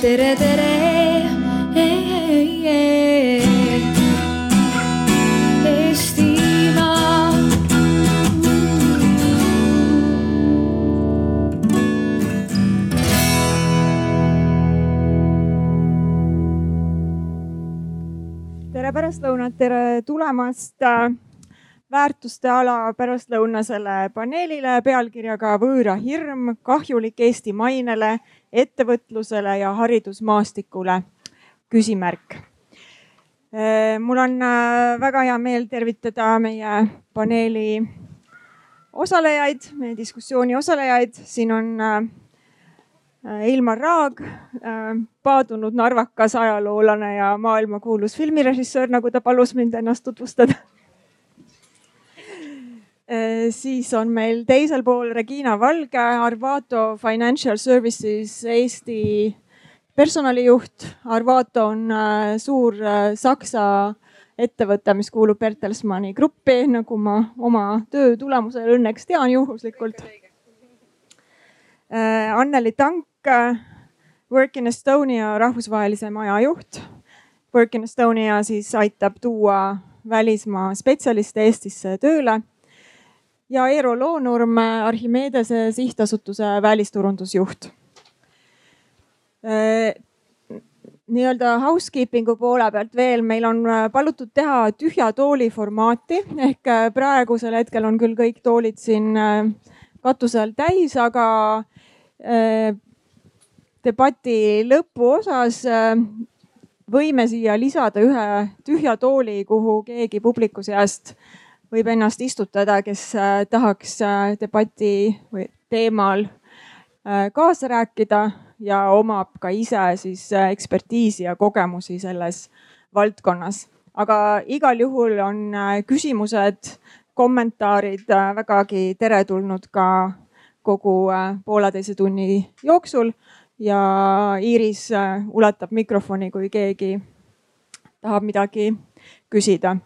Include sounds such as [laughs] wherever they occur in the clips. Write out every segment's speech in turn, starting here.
tere, tere. Eestimaa. tere pärastlõunat, tere tulemast äh, väärtuste ala pärastlõunasele paneelile pealkirjaga Võõra hirm, kahjulik Eesti mainele, ettevõtlusele ja haridusmaastikule. küsimärk. Äh, mul on äh, väga hea meel tervitada meie paneeli osalejaid, meie diskussiooni osalejaid, siin on Ilmar Raag, paadunud narvakas ajaloolane ja maailmakuulus filmirežissöör, nagu ta palus mind ennast tutvustada siis on meil teisel pool Regina Valge, Arvato Financial Services Eesti personalijuht. Arvato on suur Saksa ettevõte, mis kuulub Bertelsmanni gruppi, nagu ma oma töö tulemusel õnneks tean juhuslikult. Anneli Tank, Work in Estonia rahvusvahelise maja juht. Work in Estonia siis aitab tuua välismaa spetsialiste Eestisse tööle ja Eero Loonurm, Archimedese sihtasutuse välisturundusjuht. nii-öelda housekeeping'u poole pealt veel, meil on palutud teha tühja tooli formaati ehk praegusel hetkel on küll kõik toolid siin katuse all täis, aga debati lõpuosas võime siia lisada ühe tühja tooli, kuhu keegi publiku seast võib ennast istutada, kes tahaks debati või teemal kaasa rääkida ja omab ka ise siis ekspertiisi ja kogemusi selles valdkonnas. aga igal juhul on küsimused, kommentaarid vägagi teretulnud ka kogu pooleteise tunni jooksul ja Iiris ulatab mikrofoni, kui keegi tahab midagi küsida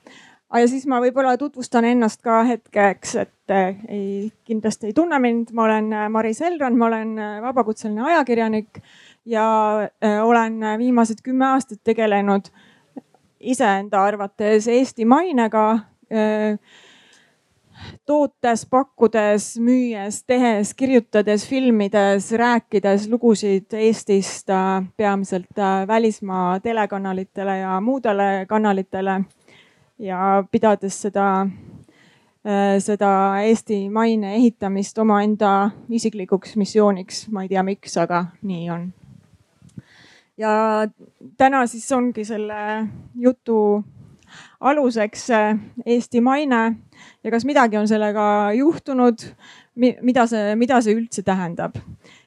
ja siis ma võib-olla tutvustan ennast ka hetkeks, et ei, kindlasti ei tunne mind, ma olen Maris Elrand, ma olen vabakutseline ajakirjanik ja olen viimased kümme aastat tegelenud iseenda arvates Eesti mainega. tootes, pakkudes, müües, tehes, kirjutades, filmides, rääkides lugusid Eestist peamiselt välismaa telekanalitele ja muudele kanalitele ja pidades seda, äh, seda Eesti maine ehitamist omaenda isiklikuks missiooniks, ma ei tea, miks, aga nii on. ja täna siis ongi selle jutu aluseks äh, Eesti maine. Ja kas midagi on sellega juhtunud, mida see, mida see üldse tähendab?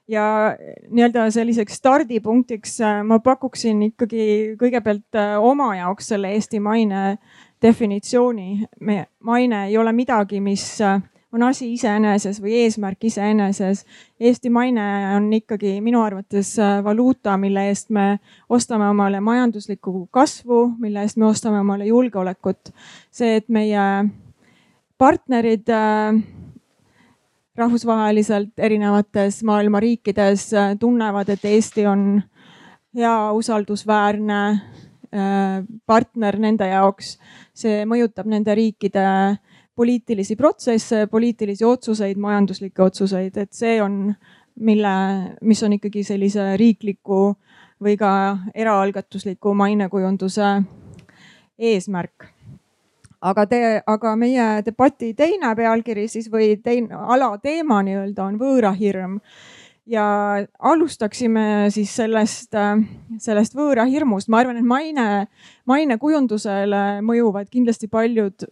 Ja nii-öelda selliseks stardipunktiks äh, ma pakuksin ikkagi kõigepealt oma jaoks selle Eesti maine definitsiooni. meie maine ei ole midagi, mis äh, on asi iseeneses või eesmärk iseeneses. Eesti maine on ikkagi minu arvates äh, valuuta, mille eest me ostame omale majanduslikku kasvu, mille eest me ostame omale julgeolekut. see, et meie partnerid äh, rahvusvaheliselt erinevates maailma riikides tunnevad, et Eesti on hea, usaldusväärne partner nende jaoks. See mõjutab nende riikide poliitilisi protsesse, poliitilisi otsuseid, majanduslikke otsuseid, et see on, mille, mis on ikkagi sellise riikliku või ka eraalgatusliku mainekujunduse eesmärk. aga te, aga meie debati teine pealkiri siis või teine alateema nii-öelda on võõrahirm ja alustaksime siis sellest, sellest võõrahirmust. ma arvan, et maine, mainekujundusele mõjuvad kindlasti paljud,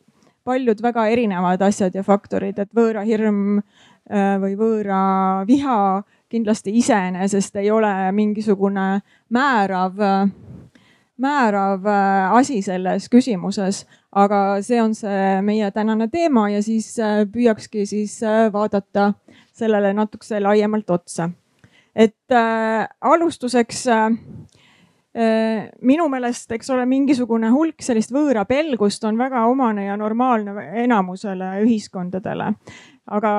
paljud väga erinevad asjad ja faktorid, et võõrahirm äh, või võõraviha kindlasti iseenesest ei ole mingisugune määrav, määrav äh, asi selles küsimuses, aga see on see meie tänane teema ja siis äh, püüakski siis vaadata sellele natukese laiemalt otsa. et äh, alustuseks äh, äh, minu meelest, eks ole, mingisugune hulk sellist võõrapelgust on väga omane ja normaalne enamusele ühiskondadele. aga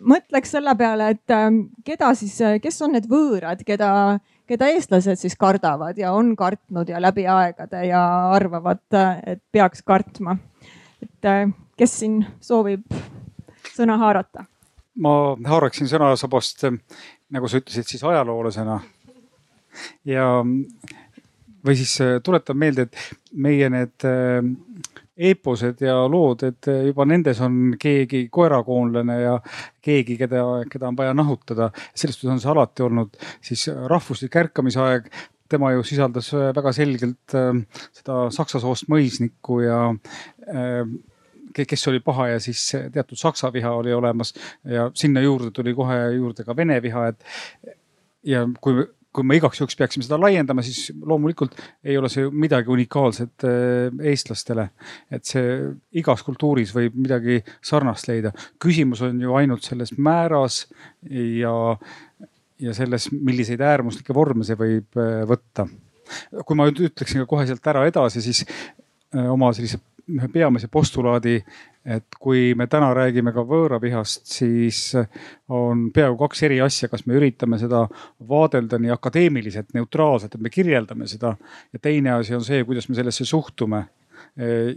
mõtleks selle peale, et äh, keda siis, kes on need võõrad, keda, keda eestlased siis kardavad ja on kartnud ja läbi aegade ja arvavad, et peaks kartma. et kes siin soovib sõna haarata? Ma haaraksin sõnasabast, nagu sa ütlesid, siis ajaloolasena. ja, või siis tuletan meelde, et meie need eeposed ja lood, et juba nendes on keegi koerakoonlane ja keegi, keda, keda on vaja nahutada. selles suhtes on see alati olnud siis rahvuslik ärkamisaeg. tema ju sisaldas väga selgelt äh, seda saksa soost mõisnikku ja äh, kes oli paha ja siis teatud saksa viha oli olemas ja sinna juurde tuli kohe juurde ka vene viha, et ja kui kui me igaks juhuks peaksime seda laiendama, siis loomulikult ei ole see midagi unikaalset äh, eestlastele. et see igas kultuuris võib midagi sarnast leida. küsimus on ju ainult selles määras ja, ja selles, milliseid äärmuslikke vorme see võib äh, võtta. kui ma nüüd ütleksin ka kohe sealt ära edasi, siis äh, oma sellise ühe peamise postulaadi et kui me täna räägime ka võõravihast, siis on peaaegu kaks eri asja, kas me üritame seda vaadelda nii akadeemiliselt, neutraalselt, et me kirjeldame seda. ja teine asi on see, kuidas me sellesse suhtume.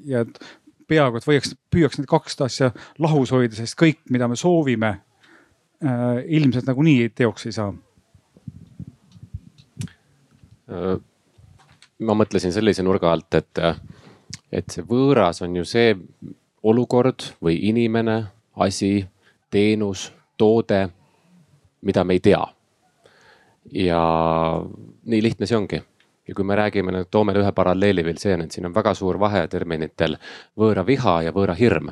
ja et peaaegu, et võiks, püüaks need kaks asja lahus hoida, sest kõik, mida me soovime, ilmselt nagunii teoks ei saa. ma mõtlesin sellise nurga alt, et, et see võõras on ju see olukord või inimene, asi, teenus, toode, mida me ei tea. ja nii lihtne see ongi. ja kui me räägime, nüüd toome ühe paralleeli veel see, et siin on väga suur vahe terminitel võõra viha ja võõra hirm.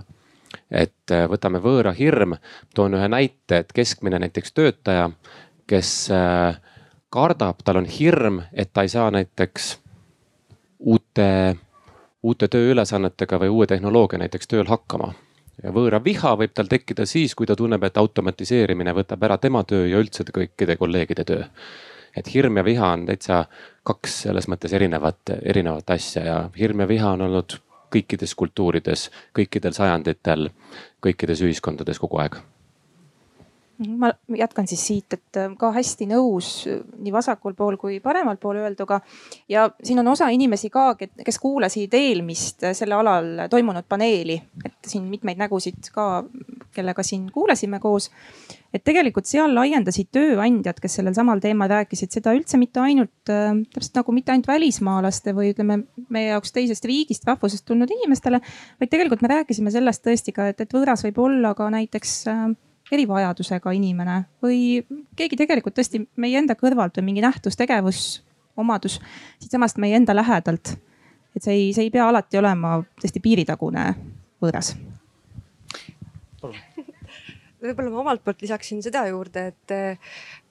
et äh, võtame võõra hirm, toon ühe näite, et keskmine näiteks töötaja, kes äh, kardab, tal on hirm, et ta ei saa näiteks uute uute tööülesannetega või uue tehnoloogia näiteks tööl hakkama. ja võõra viha võib tal tekkida siis, kui ta tunneb, et automatiseerimine võtab ära tema töö ja üldse kõikide kolleegide töö. et hirm ja viha on täitsa kaks selles mõttes erinevat, erinevat asja ja hirm ja viha on olnud kõikides kultuurides, kõikidel sajanditel, kõikides ühiskondades kogu aeg ma jätkan siis siit, et äh, ka hästi nõus äh, nii vasakul pool kui paremal pool öelduga. ja siin on osa inimesi ka, kes kuulasid eelmist äh, selle alal toimunud paneeli, et siin mitmeid nägusid ka, kellega siin kuulasime koos. et tegelikult seal laiendasid tööandjad, kes sellel samal teemal rääkisid, seda üldse mitte ainult täpselt nagu mitte ainult välismaalaste või ütleme meie jaoks teisest riigist, rahvusest tulnud inimestele, vaid tegelikult me rääkisime sellest tõesti ka, et, et võõras võib olla ka näiteks erivajadusega inimene või keegi tegelikult tõesti meie enda kõrvalt või mingi nähtus, tegevus, omadus siitsamast meie enda lähedalt. et see ei, see ei pea alati olema tõesti piiritagune võõras. võib-olla ma omalt poolt lisaksin seda juurde, et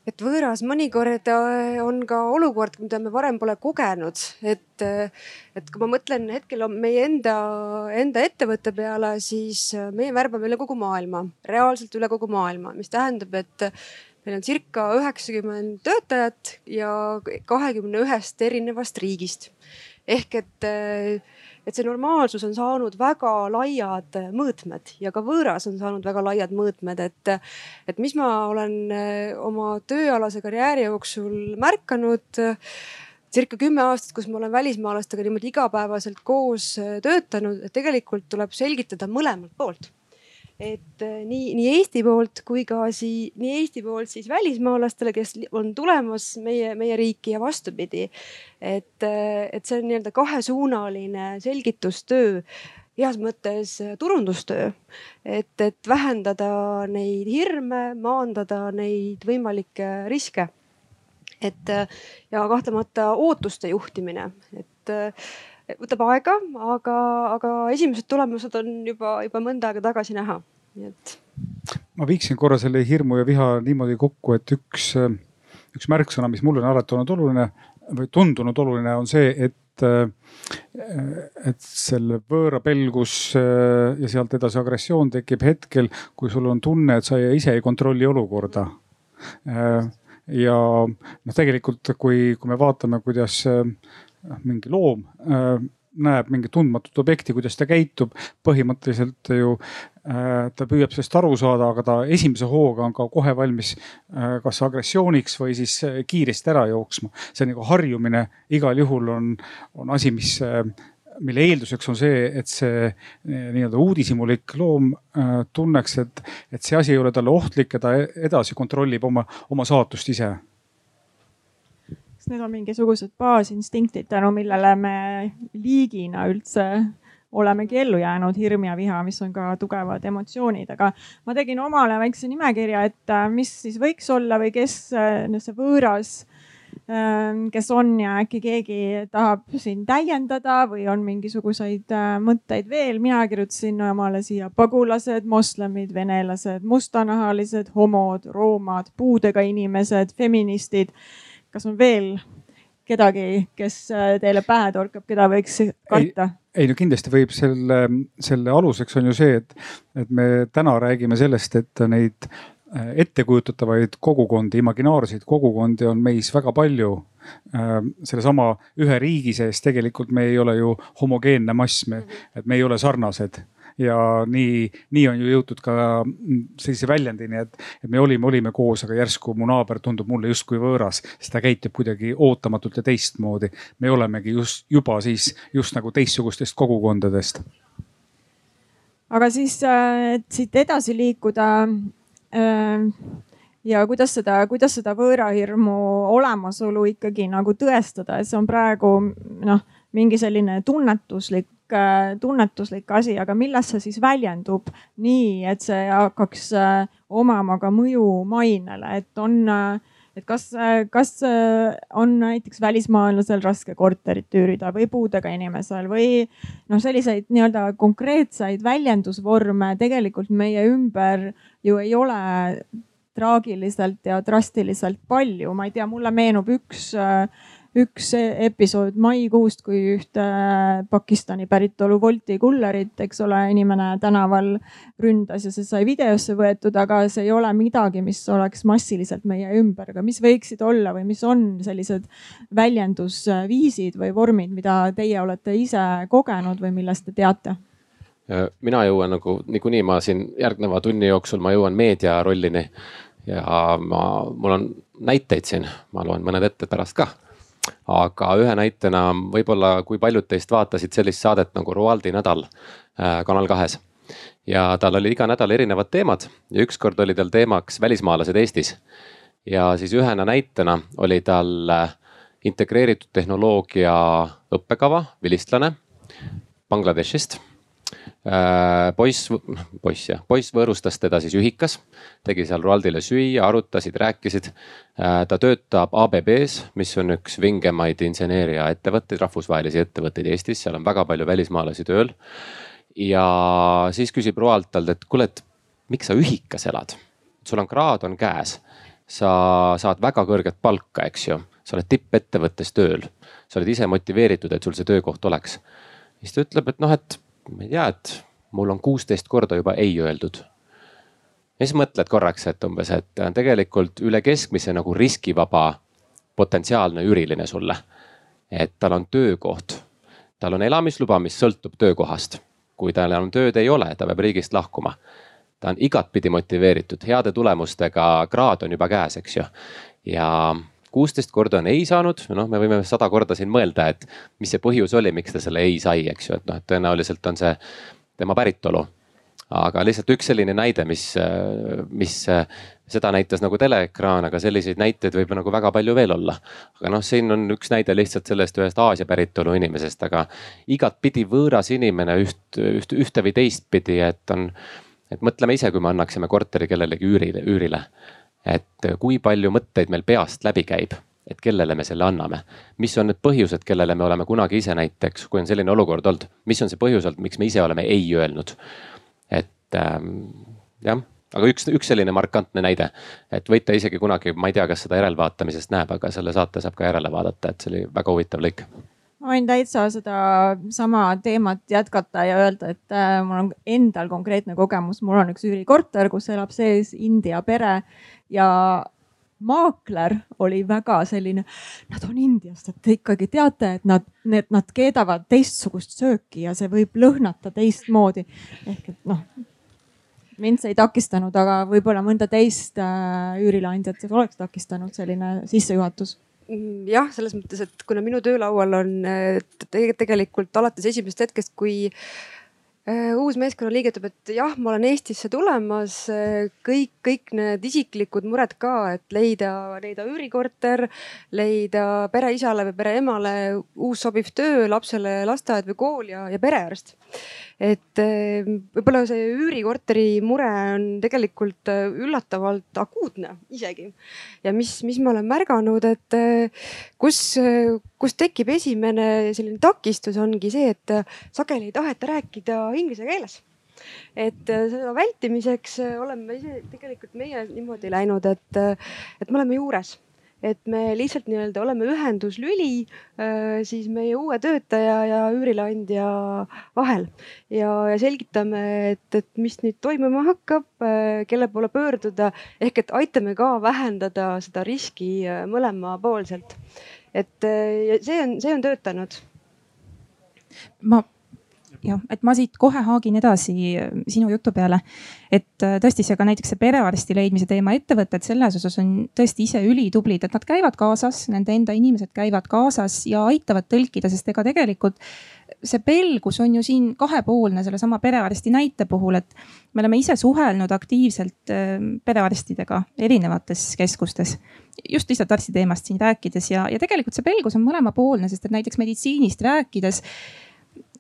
et võõras mõnikord äh, on ka olukord, mida me varem pole kogenud, et, äh, et kui ma mõtlen hetkel meie enda, enda ettevõtte peale, siis äh, meie värbame üle kogu maailma, reaalselt üle kogu maailma, mis tähendab, et meil on circa üheksakümmend töötajat ja kahekümne ühest erinevast riigist. ehk et et see normaalsus on saanud väga laiad mõõtmed ja ka võõras on saanud väga laiad mõõtmed, et, et mis ma olen eh, oma tööalase karjääri jooksul märganud circa kümme aastat, kus ma olen välismaalastega niimoodi igapäevaselt koos töötanud, et tegelikult tuleb selgitada mõlemalt poolt et äh, nii, nii Eesti poolt kui ka sii-, nii Eesti poolt siis välismaalastele, kes on tulemas meie, meie riiki ja vastupidi. et, äh, et see on nii-öelda kahesuunaline selgitustöö heas mõttes äh, turundustöö, et, et vähendada neid hirme, maandada neid võimalikke riske. et ja kahtlemata ootuste juhtimine, et võtab aega, aga, aga esimesed tulemused on juba, juba mõnda aega tagasi näha, nii et. ma viiksin korra selle hirmu ja viha niimoodi kokku, et üks, üks märksõna, mis mulle on alati olnud oluline või tundunud oluline, on see, et et selle võõra pelgus ja sealt edasi agressioon tekib hetkel, kui sul on tunne, et sa ise ei kontrolli olukorda ja noh, tegelikult kui, kui me vaatame, kuidas mingi loom näeb mingit tundmatut objekti, kuidas ta käitub, põhimõtteliselt ju äh, ta püüab sellest aru saada, aga ta esimese hooga on ka kohe valmis äh, kas agressiooniks või siis äh, kiiresti ära jooksma. see nagu harjumine. Igal juhul on, on asi, mis mille eelduseks on see, et see nii-öelda uudishimulik loom tunneks, et, et see asi ei ole talle ohtlik ja ta edasi kontrollib oma, oma saatust ise kas need on mingisugused baasinstinktid, tänu millele me liigina üldse olemegi ellu jäänud, hirm ja viha, mis on ka tugevad emotsioonid, aga ma tegin omale väikse nimekirja, et äh, mis siis võiks olla või kes äh, see võõras, ähm, kes on ja äkki keegi tahab siin täiendada või on mingisuguseid äh, mõtteid veel. mina kirjutasin omale siia pagulased, moslemid, venelased, mustanahalised, homod, roomad, puudega inimesed, feministid kas on veel kedagi, kes äh, teile pähe torkab, keda võiks karta? ei no kindlasti võib selle, selle aluseks on ju see, et, et me täna räägime sellest, et neid äh, ettekujutatavaid kogukondi, imaginaarseid kogukondi on meis väga palju. Äh, sellesama ühe riigi sees tegelikult me ei ole ju homogeenne mass, me, et me ei ole sarnased ja nii, nii on ju jõutud ka sellise väljendini, et, et me olime, olime koos, aga järsku mu naaber tundub mulle justkui võõras, sest ta käitub kuidagi ootamatult ja teistmoodi. me olemegi just juba siis just nagu teistsugustest kogukondadest. aga siis, äh, siit edasi liikuda äh, ja kuidas seda, kuidas seda võõrahirmu olemasolu ikkagi nagu tõestada, et see on praegu noh, mingi selline tunnetuslik tunnetuslik asi, aga milles see siis väljendub? Nii, et see hakkaks äh, omama ka mõju mainele, et on, äh, et kas, kas on näiteks välismaalasel raske korterit üürida või puudega inimesel või noh, selliseid nii-öelda konkreetseid väljendusvorme tegelikult meie ümber ju ei ole traagiliselt ja drastiliselt palju, ma ei tea, mulle meenub üks äh, üks episood maikuust, kui ühte Pakistani päritolu Wolti kullerit, eks ole, inimene tänaval ründas ja see sai videosse võetud, aga see ei ole midagi, mis oleks massiliselt meie ümber, aga mis võiksid olla või mis on sellised väljendusviisid või vormid, mida teie olete ise kogenud või millest te teate? mina jõuan nagu niikuinii ma siin järgneva tunni jooksul ma jõuan meedia rollini ja ma, mul on näiteid siin, ma loen mõned ette pärast ka aga ühe näitena võib-olla, kui paljud teist vaatasid sellist saadet nagu Roaldi nädal äh, Kanal kahes. ja tal oli iga nädal erinevad teemad ja ükskord oli tal teemaks välismaalased Eestis. ja siis ühena näitena oli tal äh, integreeritud tehnoloogia õppekava, vilistlane Bangladeshist poiss, poiss jah, poiss võõrustas teda siis ühikas, tegi seal Roaldile süüa, arutasid, rääkisid. Äh, ta töötab ABB-s, mis on üks vingemaid inseneeriaettevõtteid, rahvusvahelisi ettevõtteid Eestis, seal on väga palju välismaalasi tööl. ja siis küsib Roald talt, et kuule, et miks sa ühikas elad? sul on kraad on käes, sa saad väga kõrget palka, eks ju, sa oled tippettevõttes tööl, sa oled ise motiveeritud, et sul see töökoht oleks. siis ta ütleb, et noh, et ma ei tea, et mul on kuusteist korda juba ei öeldud. ja siis mõtled korraks, et umbes, et tegelikult üle keskmise nagu riskivaba potentsiaalne üüriline sulle. et tal on töökoht, tal on elamisluba, mis sõltub töökohast. kui tal enam tööd ei ole, ta peab riigist lahkuma ta on igatpidi motiveeritud, heade tulemustega, kraad on juba käes, eks ju. ja kuusteist korda on ei saanud, noh, me võime sada korda siin mõelda, et mis see põhjus oli, miks ta selle ei sai, eks ju, et noh, et tõenäoliselt on see tema päritolu. aga lihtsalt üks selline näide, mis, mis seda näitas nagu teleekraan, aga selliseid näiteid võib nagu väga palju veel olla. aga noh, siin on üks näide lihtsalt sellest ühest Aasia päritolu inimesest, aga igatpidi võõras inimene üht, üht, ühte või teistpidi, et on et mõtleme ise, kui me annaksime korteri kellelegi üürile, üürile et kui palju mõtteid meil peast läbi käib, et kellele me selle anname. mis on need põhjused, kellele me oleme kunagi ise näiteks, kui on selline olukord olnud, mis on see põhjus olnud, miks me ise oleme ei öelnud. et ähm, jah, aga üks, üks selline markantne näide, et võite isegi kunagi, ma ei tea, kas seda järelvaatamisest näeb, aga selle saate saab ka järele vaadata, et see oli väga huvitav lõik ma võin täitsa seda sama teemat jätkata ja öelda, et äh, mul on endal konkreetne kogemus, mul on üks üürikorter, kus elab sees India pere ja maakler oli väga selline, nad on Indiast, et te ikkagi teate, et nad, need, nad keedavad teistsugust sööki ja see võib lõhnata teistmoodi. ehk et noh, mind see ei takistanud, aga võib-olla mõnda teist äh, üürileandjat oleks takistanud selline sissejuhatus jah, selles mõttes, et kuna minu töölaual on tegelikult alates esimesest hetkest, kui Äh, uus meeskonnaliige ütleb, et jah, ma olen Eestisse tulemas, äh, kõik, kõik need isiklikud mured ka, et leida, leida üürikorter, leida pereisale või pereemale uus sobiv töö, lapsele lasteaed või kool ja, ja perearst et eh, võib-olla see üürikorteri mure on tegelikult eh, üllatavalt akuutne isegi. ja mis, mis ma olen märganud, et eh, kus, kus tekib esimene selline takistus, ongi see, et sageli ei taheta rääkida inglise keeles et seda vältimiseks oleme ise tegelikult meie niimoodi läinud, et, et me oleme juures et me lihtsalt nii-öelda oleme ühenduslüli äh, siis meie uue töötaja ja üürileandja vahel ja, ja selgitame, et, et mis nüüd toimuma hakkab, äh, kelle poole pöörduda ehk et aitame ka vähendada seda riski äh, mõlemapoolselt. et see on, see on töötanud. ma jah, et ma siit kohe haagin edasi äh, sinu jutu peale. et äh, tõesti, see ka näiteks see perearsti leidmise teema, ettevõtted selles osas on tõesti ise ülitublid, et nad käivad kaasas, nende enda inimesed käivad kaasas ja aitavad tõlkida, sest ega tegelikult see pelgus on ju siin kahepoolne sellesama perearsti näite puhul, et me oleme ise suhelnud aktiivselt äh, perearstidega erinevates keskustes just lihtsalt arsti teemast siin rääkides ja, ja tegelikult see pelgus on mõlemapoolne, sest et näiteks meditsiinist rääkides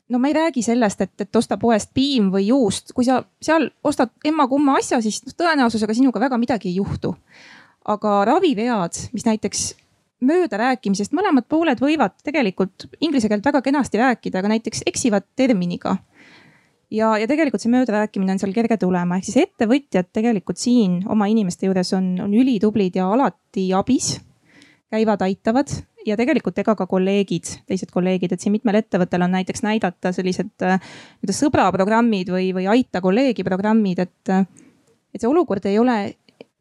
no ma ei räägi sellest, et, et osta poest piim või juust, kui sa seal ostad emma-kumma asja, siis noh, tõenäosusega sinuga väga midagi ei juhtu. aga ravivead, mis näiteks möödarääkimisest, mõlemad pooled võivad tegelikult inglise keelt väga kenasti rääkida, aga näiteks eksivad terminiga. ja, ja tegelikult see möödarääkimine on seal kerge tulema, ehk siis ettevõtjad tegelikult siin oma inimeste juures on, on ülitublid ja alati abis käivad, aitavad ja tegelikult ega ka kolleegid, teised kolleegid, et siin mitmel ettevõttel on näiteks näidata sellised nii-öelda äh, sõbraprogrammid või, või aita kolleegi programmid, et, äh, et see olukord ei ole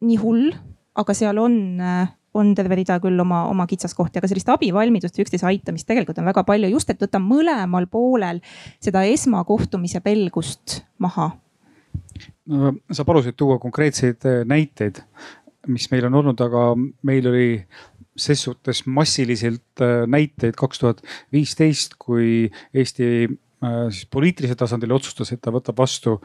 nii hull, aga seal on, äh, on terve rida küll oma, oma kitsaskohti, aga sellist abivalmidust ja üksteise aitamist tegelikult on väga palju, just et võtta mõlemal poolel seda esmakohtumise pelgust maha no,. sa palusid tuua konkreetseid näiteid, mis meil on olnud, aga meil oli ses suhtes massiliselt äh, näiteid kaks tuhat viisteist, kui Eesti äh, siis poliitilisel tasandil otsustas, et ta võtab vastu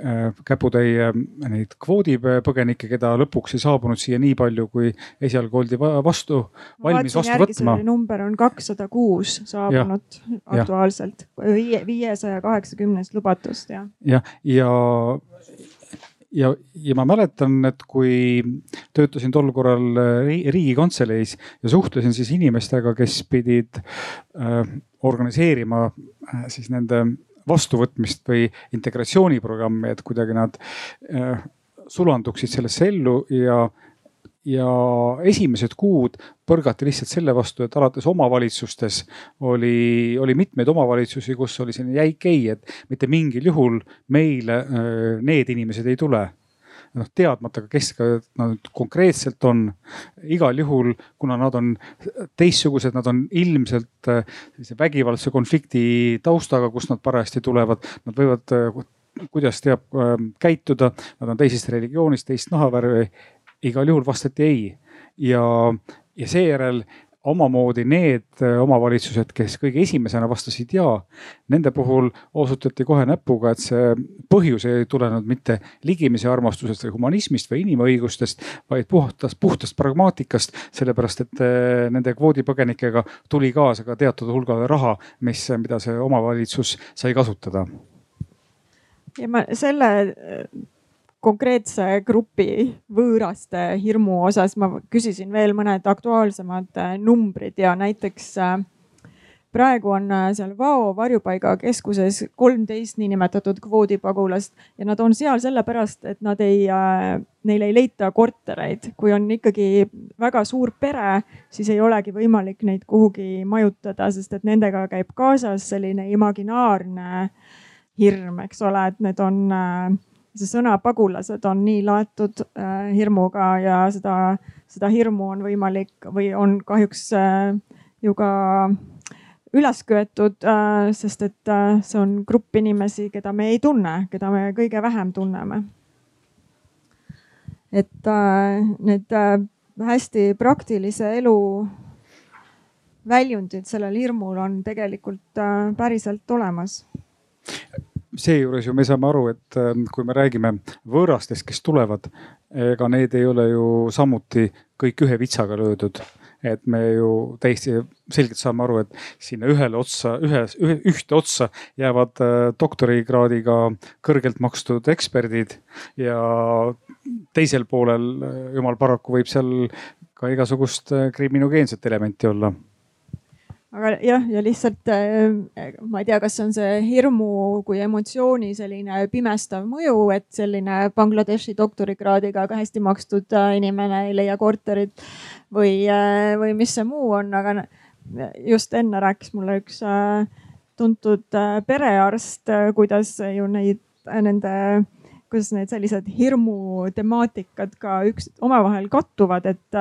äh, käputäie neid kvoodipõgenikke, keda lõpuks ei saabunud siia nii palju, kui esialgu oldi vastu, valmis vastu võtma. number on kakssada kuus saabunud ja, aktuaalselt, viiesaja kaheksakümnest lubatust ja. jah, ja, ja ja, ja ma mäletan, et kui töötasin tol korral äh, riigikantseleis ja suhtlesin siis inimestega, kes pidid äh, organiseerima äh, siis nende vastuvõtmist või integratsiooniprogrammi, et kuidagi nad äh, sulanduksid sellesse ellu ja ja esimesed kuud põrgati lihtsalt selle vastu, et alates omavalitsustes oli, oli mitmeid omavalitsusi, kus oli selline jäik ei, et mitte mingil juhul meile need inimesed ei tule noh, teadmata ka, kes nad konkreetselt on. igal juhul, kuna nad on teistsugused, nad on ilmselt sellise vägivaldse konflikti taustaga, kust nad parajasti tulevad, nad võivad kuidas teab käituda, nad on teisest religioonist, teist nahavärvi igal juhul vastati ei ja, ja seejärel omamoodi need äh, omavalitsused, kes kõige esimesena vastasid ja, nende puhul osutati kohe näpuga, et see põhjus ei tulenenud mitte ligimise armastusest või humanismist või inimõigustest, vaid puhtast, puhtast pragmaatikast. sellepärast, et äh, nende kvoodipõgenikega tuli kaasa ka teatud hulgal raha, mis, mida see omavalitsus sai kasutada. ja ma selle konkreetse grupi võõraste hirmu osas ma küsisin veel mõned aktuaalsemad äh, numbrid ja näiteks äh, praegu on äh, seal Vao varjupaigakeskuses kolmteist niinimetatud kvoodipagulast ja nad on seal sellepärast, et nad ei, neil ei leita kortereid. kui on ikkagi väga suur pere, siis ei olegi võimalik neid kuhugi majutada, sest et nendega käib kaasas selline imaginaarne hirm, eks ole, et need on äh, see sõna pagulased on nii laetud äh, hirmuga ja seda, seda hirmu on võimalik või on kahjuks äh, ju ka üles köetud äh,, sest et see on grupp inimesi, keda me ei tunne, keda me kõige vähem tunneme. et need hästi praktilise elu väljundid sellel hirmul on tegelikult päriselt olemas seejuures ju me saame aru, et ähm, kui me räägime võõrastest, kes tulevad, ega need ei ole ju samuti kõik ühe vitsaga löödud. et me ju täiesti selgelt saame aru, et sinna ühele otsa, ühes, ühte otsa jäävad äh, doktorikraadiga kõrgelt makstud eksperdid ja teisel poolel, äh, jumal paraku, võib seal ka igasugust kriminogeenset elementi olla aga jah, ja lihtsalt äh, ma ei tea, kas on see hirmu kui emotsiooni selline pimestav mõju, et selline Bangladeshi doktorikraadiga ka hästi makstud äh, inimene ei leia korterit või, äh, või mis see muu on, aga just enne rääkis mulle üks tuntud perearst, kuidas ju neid, nende kuidas need sellised hirmu temaatikad ka üks omavahel kattuvad, et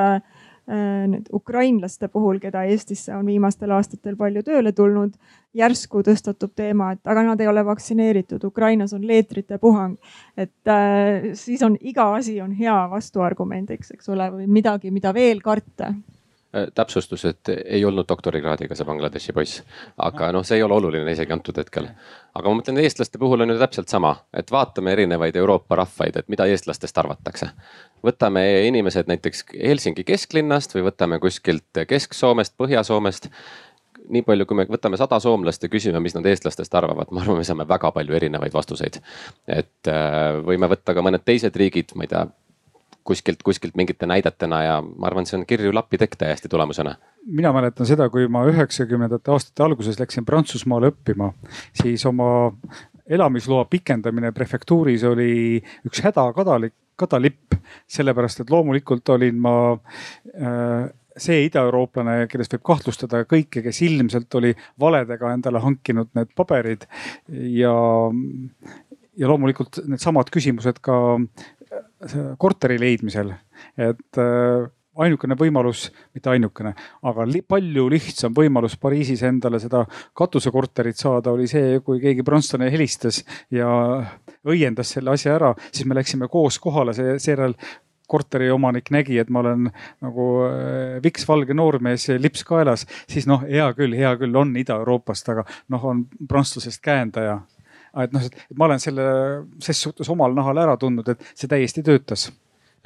nüüd ukrainlaste puhul, keda Eestisse on viimastel aastatel palju tööle tulnud, järsku tõstatub teema, et aga nad ei ole vaktsineeritud, Ukrainas on leetrite puhang. et äh, siis on iga asi on hea vastuargumendiks, eks ole, või midagi, mida veel karta Äh, täpsustus, et ei olnud doktorikraadiga see Bangladeshi poiss. aga noh, see ei ole oluline isegi antud hetkel. aga ma mõtlen, eestlaste puhul on ju täpselt sama, et vaatame erinevaid Euroopa rahvaid, et mida eestlastest arvatakse. võtame inimesed näiteks Helsingi kesklinnast või võtame kuskilt Kesk-Soomest, Põhja-Soomest nii palju, kui me võtame sada soomlast ja küsime, mis nad eestlastest arvavad, ma arvan, me saame väga palju erinevaid vastuseid. et äh, võime võtta ka mõned teised riigid, ma ei tea kuskilt, kuskilt mingite näidetena ja ma arvan, see on kirju lapitekk täiesti tulemusena. mina mäletan seda, kui ma üheksakümnendate aastate alguses läksin Prantsusmaale õppima, siis oma elamisloa pikendamine prefektuuris oli üks hädakadalik, kadalipp, sellepärast et loomulikult olin ma äh, see idaeurooplane, kellest võib kahtlustada kõike, kes ilmselt oli valedega endale hankinud need paberid ja, ja loomulikult needsamad küsimused ka korteri leidmisel, et äh, ainukene võimalus, mitte ainukene, aga li palju lihtsam võimalus Pariisis endale seda katusekorterit saada oli see, kui keegi prantslane helistas ja õiendas selle asja ära, siis me läksime koos kohale, seejärel korteriomanik nägi, et ma olen nagu äh, viksvalge noormees, lips kaelas, siis noh, hea küll, hea küll, on Ida-Euroopast, aga noh, on prantslasest käendaja et noh, et ma olen selle ses suhtes omal nahal ära tundnud, et see täiesti töötas.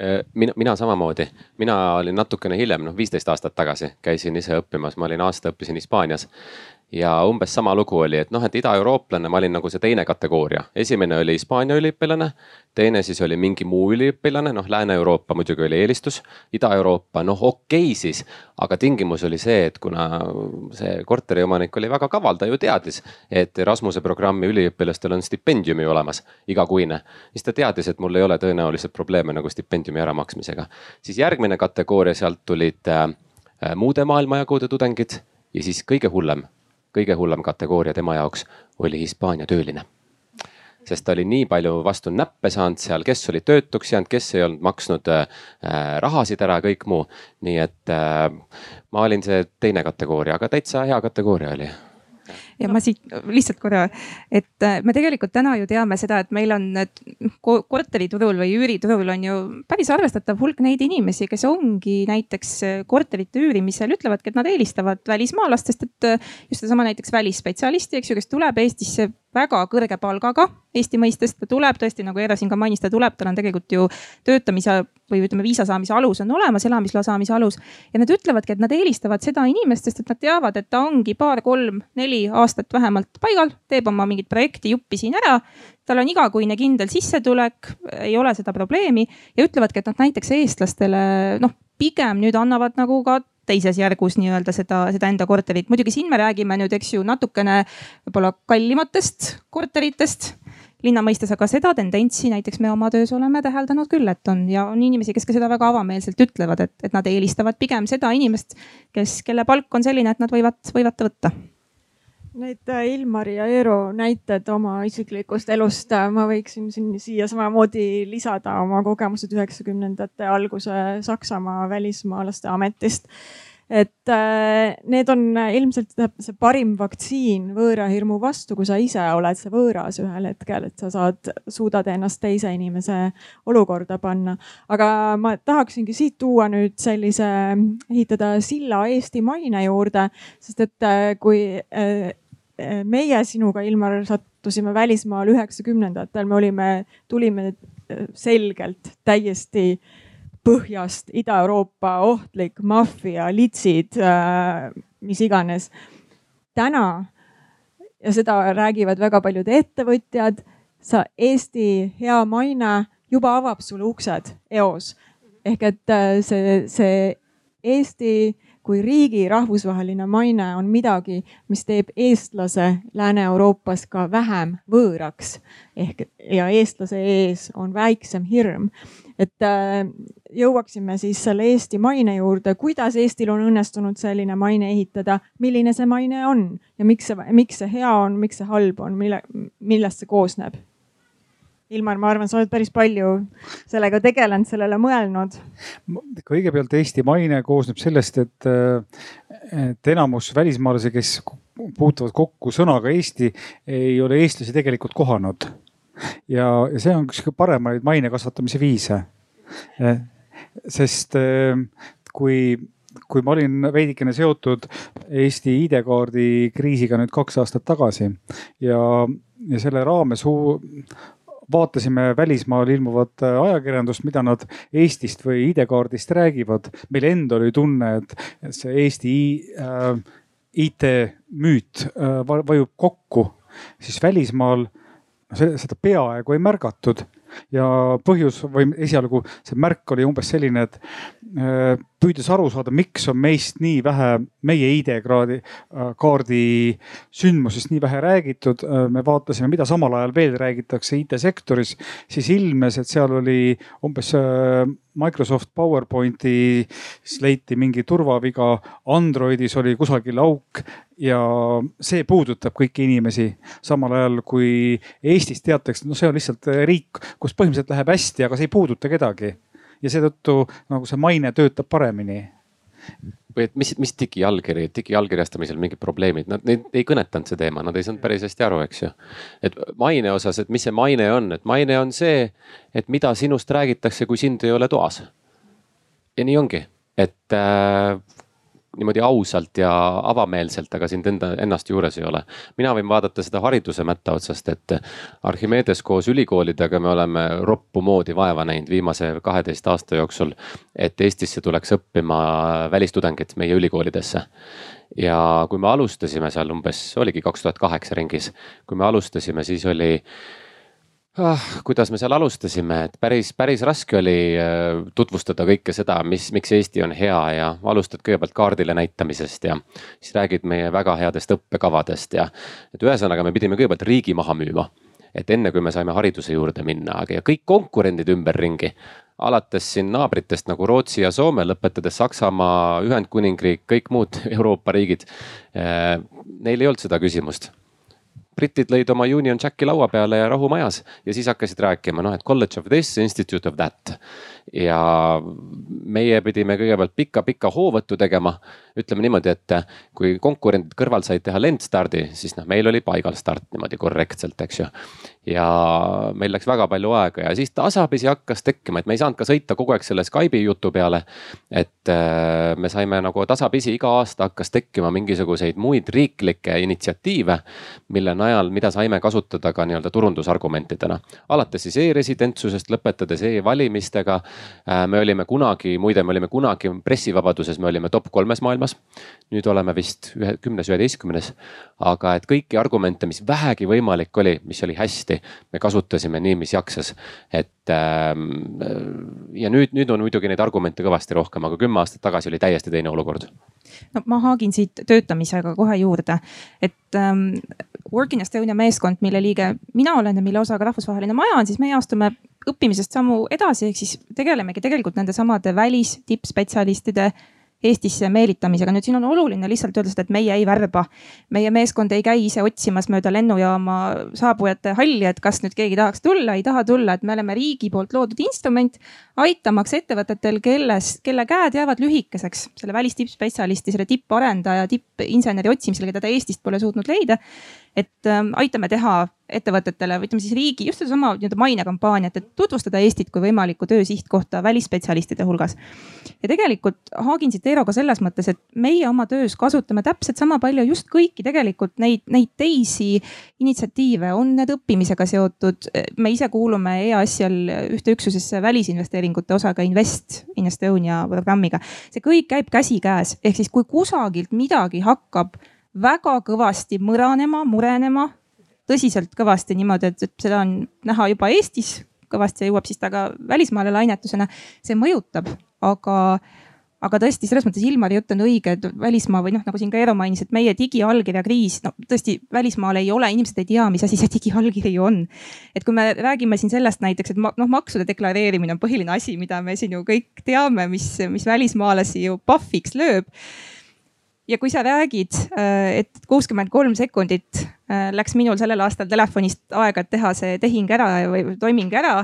Äh, mina, mina samamoodi, mina olin natukene hiljem, noh viisteist aastat tagasi käisin ise õppimas, ma olin aasta õppisin Hispaanias ja umbes sama lugu oli, et noh, et idaeurooplane, ma olin nagu see teine kategooria. esimene oli Hispaania üliõpilane, teine siis oli mingi muu üliõpilane, noh Lääne-Euroopa muidugi oli eelistus. Ida-Euroopa, noh okei okay siis, aga tingimus oli see, et kuna see korteriomanik oli väga kaval, ta ju teadis, et Erasmuse programmi üliõpilastel on stipendium ju olemas, igakuine. siis ta teadis, et mul ei ole tõenäoliselt probleeme nagu stipendiumi äramaksmisega. siis järgmine kategooria, sealt tulid äh, muude maailmajagude tudengid ja siis kõige hullem kõige hullem kategooria tema jaoks oli Hispaania tööline sest ta oli nii palju vastu näppe saanud seal, kes oli töötuks jäänud, kes ei olnud maksnud äh, rahasid ära, kõik muu. nii et äh, ma olin see teine kategooria, aga täitsa hea kategooria oli ja ma siit lihtsalt korra, et äh, me tegelikult täna ju teame seda, et meil on korteriturul või üüriturul on ju päris arvestatav hulk neid inimesi, kes ongi näiteks äh, korterite üürimisel ütlevadki, et nad eelistavad välismaalast, sest et äh, just sedasama näiteks välisspetsialisti, eks ju, kes tuleb Eestisse väga kõrge palgaga Eesti mõistes, ta tuleb tõesti nagu Eera siin ka mainis, ta tuleb, tal on tegelikult ju töötamise või ütleme, viisa saamise alus on olemas, elamisloa saamise alus. ja nad ütlevadki, et nad eelistavad seda inimest, sest et nad teavad, et ta ongi paar-kolm-neli aastat vähemalt paigal, teeb oma mingit projekti juppi siin ära. tal on igakuine kindel sissetulek, ei ole seda probleemi ja ütlevadki, et nad näiteks eestlastele noh, pigem nüüd annavad nagu ka teises järgus nii-öelda seda, seda enda korterit. muidugi siin me räägime nüüd, eks ju, natukene võib-olla kallimatest korteritest linna mõistes, aga seda tendentsi näiteks me oma töös oleme täheldanud küll, et on ja on inimesi, kes ka seda väga avameelselt ütlevad, et, et nad eelistavad pigem seda inimest, kes, kelle palk on selline, et nad võivad, võivad ta võtta Need äh, Ilmari ja Eero näited oma isiklikust elust äh, ma võiksin siin siia samamoodi lisada oma kogemused üheksakümnendate alguse Saksamaa välismaalaste ametist et äh, need on ilmselt see parim vaktsiin võõrahirmu vastu, kui sa ise oled see võõras ühel hetkel, et sa saad, suudad ennast teise inimese olukorda panna. aga ma tahaksingi siit tuua nüüd sellise, ehitada silla Eesti maine juurde, sest et kui meie sinuga, Ilmar, sattusime välismaal üheksakümnendatel, me olime, tulime selgelt täiesti äh, põhjast Ida-Euroopa ohtlik maffia, litsid äh,, mis iganes. täna ja seda räägivad väga paljud ettevõtjad, sa Eesti hea maine juba avab sulle uksed eos ehk et äh, see, see Eesti kui riigi rahvusvaheline maine on midagi, mis teeb eestlase Lääne-Euroopas ka vähem võõraks. Ehk ja eestlase ees on väiksem hirm. Et äh, jõuaksime siis selle Eesti maine juurde, kuidas Eestil on õnnestunud selline maine ehitada, milline see maine on? Ja miks see, miks see hea on, miks see halb on, mille, millest see koosneb? Ilmar, ma arvan, sa oled päris palju sellega tegelenud, sellele mõelnud. kõigepealt Eesti maine koosneb sellest, et, et enamus välismaalasi, kes puutuvad kokku sõnaga Eesti, ei ole eestlasi tegelikult kohanud ja, ja see on üks paremaid maine kasvatamise viise. Eh, sest eh, kui, kui ma olin veidikene seotud Eesti ID-kaardi kriisiga nüüd kaks aastat tagasi ja, ja selle raames vaatasime välismaal ilmuvat ajakirjandust, mida nad Eestist või ID-kaardist räägivad. meil endal oli tunne, et see Eesti äh, IT-müüt äh, vajub kokku, siis välismaal seda peaaegu ei märgatud ja põhjus või esialgu see märk oli umbes selline, et äh, püüdes aru saada, miks on meist nii vähe, meie ID-kraadi, äh, kaardi sündmusest nii vähe räägitud. Äh, me vaatasime, mida samal ajal veel räägitakse IT-sektoris, siis ilmnes, et seal oli umbes Microsoft PowerPointis leiti mingi turvaviga, Androidis oli kusagil auk ja see puudutab kõiki inimesi. samal ajal kui Eestis teatakse, no see on lihtsalt riik, kus põhimõtteliselt läheb hästi, aga see ei puuduta kedagi. ja seetõttu nagu see maine töötab paremini või et mis, mis digiallkiri, digiallkirjastamisel mingid probleemid, nad neid ei kõnetanud see teema, nad ei saanud päris hästi aru, eks ju. et maine osas, et mis see maine on, et maine on see, et mida sinust räägitakse, kui sind ei ole toas. ja nii ongi, et äh, niimoodi ausalt ja avameelselt, aga sind enda, ennast juures ei ole. mina võin vaadata seda hariduse mätta otsast, et Archimedes koos ülikoolidega me oleme roppu moodi vaeva näinud viimase kaheteist aasta jooksul. et Eestisse tuleks õppima välistudengid meie ülikoolidesse ja kui me alustasime seal umbes, oligi kaks tuhat kaheksa ringis, kui me alustasime, siis oli ah,. kuidas me seal alustasime, et päris, päris raske oli äh, tutvustada kõike seda, mis, miks Eesti on hea ja alustad kõigepealt kaardile näitamisest ja siis räägid meie väga headest õppekavadest ja. et ühesõnaga, me pidime kõigepealt riigi maha müüma et enne kui me saime hariduse juurde minna, aga ja kõik konkurendid ümberringi, alates siin naabritest nagu Rootsi ja Soome, lõpetades Saksamaa, Ühendkuningriik, kõik muud [laughs] Euroopa riigid. Äh, neil ei olnud seda küsimust britid lõid oma Union Jacki laua peale ja rahu majas ja siis hakkasid rääkima, noh, et college of this, institute of that ja meie pidime kõigepealt pikka-pikka hoovõttu tegema. ütleme niimoodi, et kui konkurendid kõrval said teha lendstardi, siis noh, meil oli paigal start niimoodi korrektselt, eks ju. ja meil läks väga palju aega ja siis tasapisi hakkas tekkima, et me ei saanud ka sõita kogu aeg selle Skype'i jutu peale. et äh, me saime nagu tasapisi iga aasta hakkas tekkima mingisuguseid muid riiklikke initsiatiive, mille najal, mida saime kasutada ka nii-öelda turundusargumentidena. alates siis e-residentsusest, lõpetades e-valimistega me olime kunagi, muide, me olime kunagi pressivabaduses, me olime top kolmes maailmas. nüüd oleme vist ühe, kümnes, üheteistkümnes. aga et kõiki argumente, mis vähegi võimalik oli, mis oli hästi, me kasutasime nii, mis jaksas. et ähm, ja nüüd, nüüd on muidugi neid argumente kõvasti rohkem, aga kümme aastat tagasi oli täiesti teine olukord. no ma haagin siit töötamisega kohe juurde, et ähm, Work in Estonia meeskond, mille liige mina olen ja mille osa ka rahvusvaheline maja on, siis meie astume õppimisest sammu edasi, ehk siis tegelemegi tegelikult nende samade välis tippspetsialistide Eestisse meelitamisega. nüüd siin on oluline lihtsalt öelda seda, et meie ei värba. meie meeskond ei käi ise otsimas mööda lennujaama saabujate halli, et kas nüüd keegi tahaks tulla, ei taha tulla, et me oleme riigi poolt loodud instrument, aitamaks ettevõtetel, kelles, kelle käed jäävad lühikeseks selle välistippspetsialisti, selle tipparendaja, tippinseneri otsimisel, keda ta Eestist pole suutnud leida et ähm, aitame teha ettevõtetele või ütleme siis riigi just sedasama nii-öelda mainekampaaniat, et tutvustada Eestit kui võimalikku töö sihtkohta välisspetsialistide hulgas. ja tegelikult haagin siit Eero ka selles mõttes, et meie oma töös kasutame täpselt sama palju just kõiki tegelikult neid, neid teisi initsiatiive, on need õppimisega seotud. me ise kuulume EAS-i all ühte üksusesse välisinvesteeringute osaga Invest in Estonia programmiga. see kõik käib käsikäes, ehk siis kui kusagilt midagi hakkab väga kõvasti mõranema, murenema, tõsiselt kõvasti niimoodi, et, seda on näha juba Eestis kõvasti ja jõuab siis ta ka välismaale lainetusena. see mõjutab, aga, aga tõesti selles mõttes Ilmari jutt on õige, et välismaa või noh, nagu siin ka Eero mainis, et meie digiallkirja kriis, no tõesti välismaal ei ole, inimesed ei tea, mis asi see digiallkiri on. et kui me räägime siin sellest näiteks, et noh, maksude deklareerimine on põhiline asi, mida me siin ju kõik teame, mis, mis välismaalasi ju pahviks lööb ja kui sa räägid, äh, et kuuskümmend kolm sekundit läks minul sellel aastal telefonist aega, et teha see tehing ära või toiming ära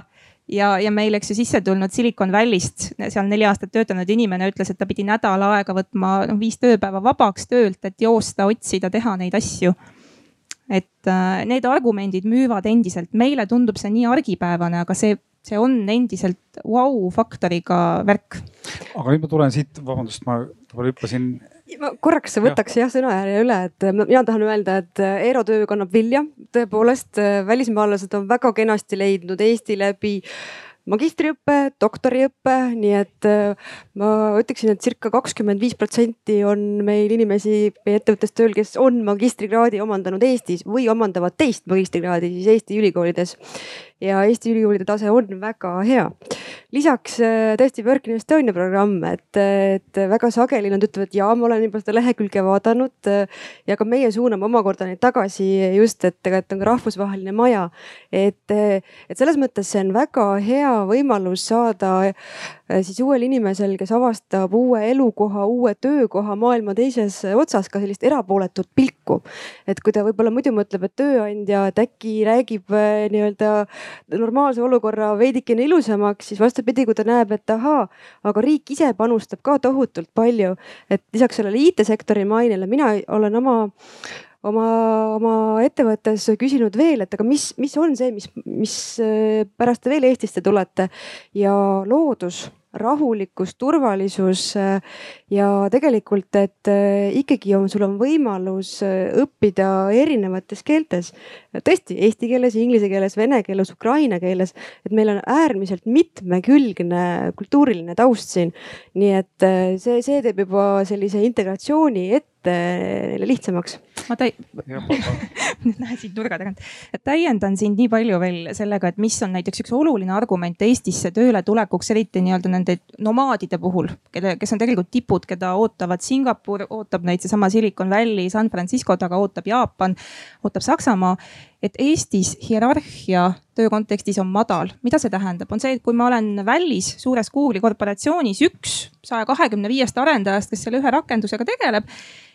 ja, ja meil, eks ju, sisse tulnud Silicon Valley'st, seal neli aastat töötanud inimene ütles, et ta pidi nädal aega võtma, noh viis tööpäeva vabaks töölt, et joosta, otsida, teha neid asju. et äh, need argumendid müüvad endiselt, meile tundub see nii argipäevane, aga see, see on endiselt vau-faktoriga värk. aga nüüd ma tulen siit, vabandust, ma võib-olla hüppasin [laughs] ma korraks võtaks jah sõnajärje üle, et mina tahan öelda, et äh, Eero töö kannab vilja. tõepoolest, äh, välismaalased on väga kenasti leidnud Eesti läbi magistriõpe, doktoriõpe, nii et äh, ma ütleksin, et circa kakskümmend viis protsenti on meil inimesi meie ettevõttes tööl, kes on magistrikraadi omandanud Eestis või omandavad teist magistrikraadi siis Eesti ülikoolides ja Eesti ülikoolide tase on väga hea. Lisaks äh, tõesti Work in Estonia programm, et, et väga sageli nad ütlevad, ja ma olen juba seda lehekülge vaadanud äh, ja ka meie suuname omakorda neid tagasi just, et, et on ka rahvusvaheline maja. et, et selles mõttes see on väga hea võimalus saada Äh, siis uuel inimesel, kes avastab uue elukoha, uue töökoha maailma teises otsas ka sellist erapooletut pilku. et kui ta võib-olla muidu mõtleb, et tööandja, et äkki räägib äh, nii-öelda normaalse olukorra veidikene ilusamaks, siis vastupidi, kui ta näeb, et ahaa, aga riik ise panustab ka tohutult palju, et lisaks sellele IT-sektori mainele, mina olen oma oma, oma ettevõttes küsinud veel, et aga mis, mis on see, mis, mis äh, pärast te veel Eestisse tulete? Ja loodus rahulikkus, turvalisus äh, ja tegelikult, et äh, ikkagi on, sul on võimalus äh, õppida erinevates keeltes. tõesti eesti keeles, inglise keeles, vene keeles, ukraina keeles, et meil on äärmiselt mitmekülgne kultuuriline taust siin. nii et see, see teeb juba sellise integratsiooni ette neile lihtsamaks. ma täi-, [laughs] näe siit nurga tagant, täiendan sind nii palju veel sellega, et mis on näiteks üks oluline argument Eestisse tööle tulekuks, eriti nii-öelda nende nomaadide puhul, kelle, kes on tegelikult tipud, keda ootavad Singapur, ootab neid seesama Silicon Valley, San Francisco taga ootab Jaapan, ootab Saksamaa. et Eestis hierarhia töö kontekstis on madal, mida see tähendab, on see, et kui ma olen Vällis suures Google'i korporatsioonis üks saja kahekümne viiest arendajast, kes selle ühe rakendusega tegeleb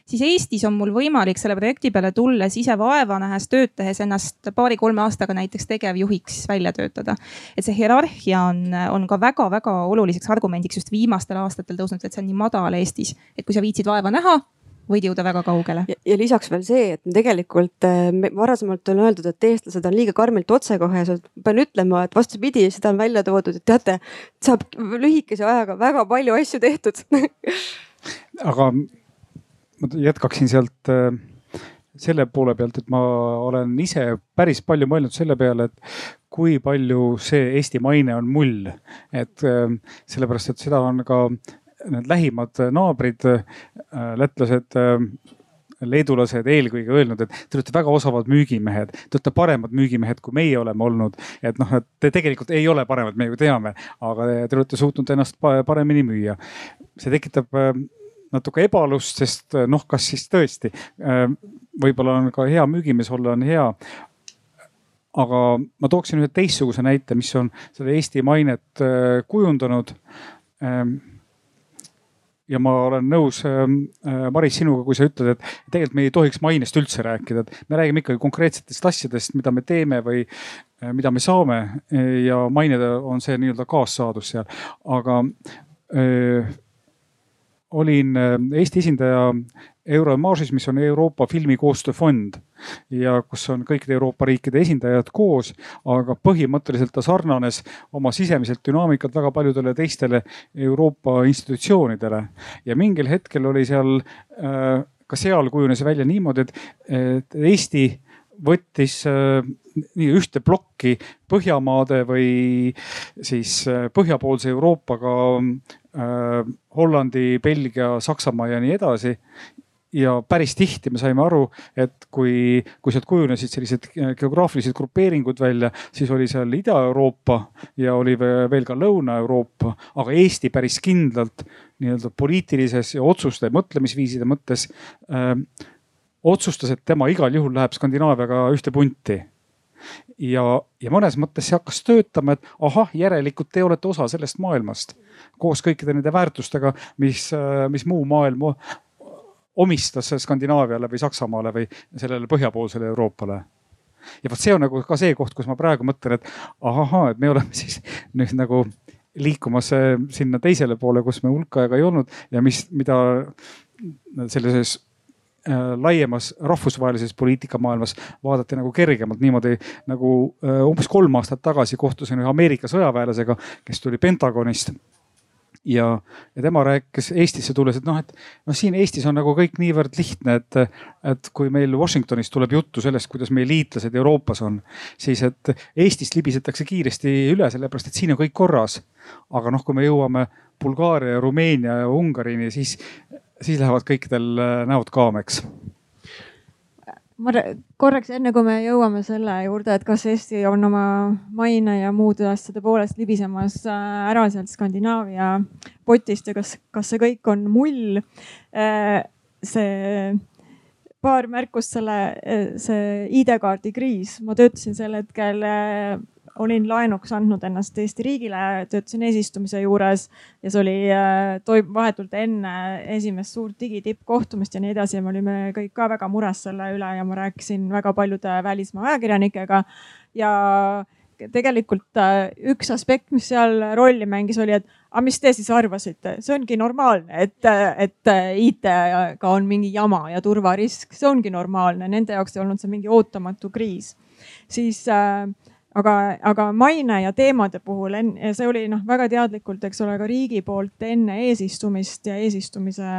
siis Eestis on mul võimalik selle projekti peale tulles ise vaeva nähes, tööd tehes ennast paari-kolme aastaga näiteks tegevjuhiks välja töötada. et see hierarhia on, on ka väga-väga oluliseks argumendiks just viimastel aastatel tõusnud, et see on nii madal Eestis, et kui sa viitsid vaeva näha võid jõuda väga kaugele. ja lisaks veel see, et tegelikult äh, varasemalt on öeldud, et eestlased on liiga karmilt otsekohesed. pean ütlema, et vastupidi, seda on välja toodud, et teate, saab lühikese ajaga väga palju asju tehtud [laughs] aga ma jätkaksin sealt äh, selle poole pealt, et ma olen ise päris palju mõelnud selle peale, et kui palju see Eesti maine on mull. et äh, sellepärast, et seda on ka need lähimad naabrid, äh, lätlased leedulased eelkõige öelnud, et te olete väga osavad müügimehed, te olete paremad müügimehed, kui meie oleme olnud. et noh, et te tegelikult ei ole paremad, me ju teame, aga te olete suutnud ennast paremini müüa. see tekitab natuke ebalust, sest eh, noh, kas siis tõesti eh, võib-olla on ka hea müügimees olla, on hea. aga ma tooksin ühe teistsuguse näite, mis on seda Eesti mainet eh, kujundanud. ja ma olen nõus äh, Maris sinuga, kui sa ütled, et tegelikult me ei tohiks mainest üldse rääkida, et me räägime ikkagi konkreetsetest asjadest, mida me teeme või mida me saame ja maine on see nii-öelda kaassaadus seal, aga öö, olin Eesti esindaja Euromarsis, mis on Euroopa filmikoostööfond ja kus on kõikide Euroopa riikide esindajad koos, aga põhimõtteliselt ta sarnanes oma sisemiselt dünaamikat väga paljudele teistele Euroopa institutsioonidele. ja mingil hetkel oli seal, äh, ka seal kujunes välja niimoodi, et, et Eesti võttis äh, nii ühte plokki Põhjamaade või siis äh, põhjapoolse Euroopaga Hollandi, Belgia, Saksamaa ja nii edasi. Ja päris tihti me saime aru, et kui, kui sealt kujunesid sellised geograafilised grupeeringud välja, siis oli seal Ida-Euroopa ja oli veel ka Lõuna-Euroopa, aga Eesti päris kindlalt nii-öelda poliitilises ja otsuste, mõtlemisviiside mõttes öö, äh, otsustas, et tema igal juhul läheb Skandinaaviaga ühte punti ja, ja mõnes mõttes see hakkas töötama, et ahah, järelikult te olete osa sellest maailmast koos kõikide nende väärtustega, mis, äh, mis muu maailm omistas Skandinaaviale või Saksamaale või sellele põhjapoolsele Euroopale. Ja vot see on nagu ka see koht, kus ma praegu mõtlen, et ahahaa, et me oleme siis nüüd nagu liikumas äh, sinna teisele poole, kus me hulk aega ei olnud ja mis, mida sellises laiemas rahvusvahelises poliitikamaailmas vaadati nagu kergemalt niimoodi nagu äh, umbes kolm aastat tagasi kohtusin ühe Ameerika sõjaväelasega, kes tuli Pentagonist ja, ja tema rääkis Eestisse tulles, et noh, et noh, siin Eestis on nagu kõik niivõrd lihtne, et, et kui meil Washingtonis tuleb juttu sellest, kuidas meie liitlased Euroopas on, siis et Eestist libisetakse kiiresti üle, sellepärast et siin on kõik korras. aga noh, kui me jõuame Bulgaaria, Rumeenia ja Ungarini, siis, siis lähevad kõikidel näod kaameks ma korraks enne kui me jõuame selle juurde, et kas Eesti on oma maine ja muude asjade poolest libisemas äh, ära sealt Skandinaavia potist ja kas, kas see kõik on mull. Äh, see paar märkust selle, äh, see ID-kaardi kriis, ma töötasin sel hetkel olin laenuks andnud ennast Eesti riigile, töötasin eesistumise juures ja see oli, äh, toimub vahetult enne esimest suurt digitippkohtumist ja nii edasi ja me olime kõik ka väga mures selle üle ja ma rääkisin väga paljude välismaa ajakirjanikega ja tegelikult äh, üks aspekt, mis seal rolli mängis, oli, et aga mis te siis arvasite, see ongi normaalne, et, et IT-ga on mingi jama ja turvarisk, see ongi normaalne, nende jaoks ei olnud see mingi ootamatu kriis. siis äh, aga, aga maine ja teemade puhul, see oli noh, väga teadlikult, eks ole, ka riigi poolt enne eesistumist ja eesistumise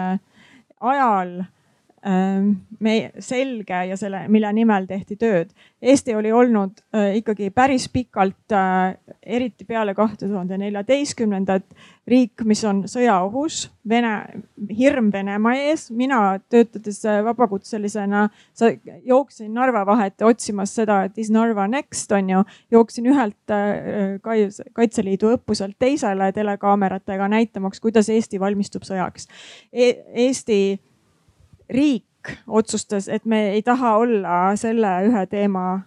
ajal me selge ja selle, mille nimel tehti tööd. Eesti oli olnud ikkagi päris pikalt, eriti peale kahte tuhande neljateistkümnendat, riik, mis on sõjaohus, Vene, hirm Venemaa ees. mina töötades vabakutselisena, jooksin Narva vahet otsimas seda, et is Narva next on ju, jooksin ühelt Kaitseliidu õppuselt teisele telekaameratega näitamaks, kuidas Eesti valmistub sõjaks e. Eesti riik otsustas, et me ei taha olla selle ühe teema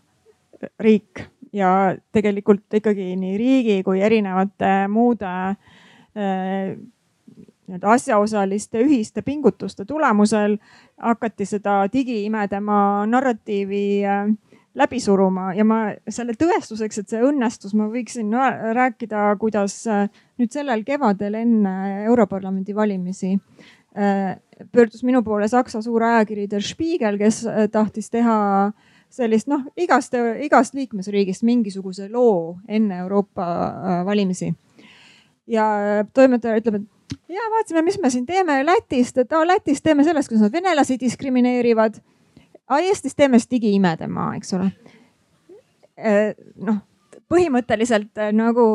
riik. Ja tegelikult ikkagi nii riigi kui erinevate muude äh, nii-öelda asjaosaliste ühiste pingutuste tulemusel hakati seda digiimedema narratiivi äh, läbi suruma. Ja ma selle tõestuseks, et see õnnestus, ma võiksin rääkida, kuidas äh, nüüd sellel kevadel enne Europarlamendi valimisi pöördus minu poole Saksa suur ajakiri Der Spiegel, kes äh, tahtis teha sellist noh, igast, igast liikmesriigist mingisuguse loo enne Euroopa äh, valimisi. ja toimetaja ütleb, et ja vaatasime, mis me siin teeme Lätist, et aa Lätis teeme sellest, kuidas nad venelasi diskrimineerivad. Eestis teeme siis digiimedemaa, eks ole. Äh, noh põhimõtteliselt äh, nagu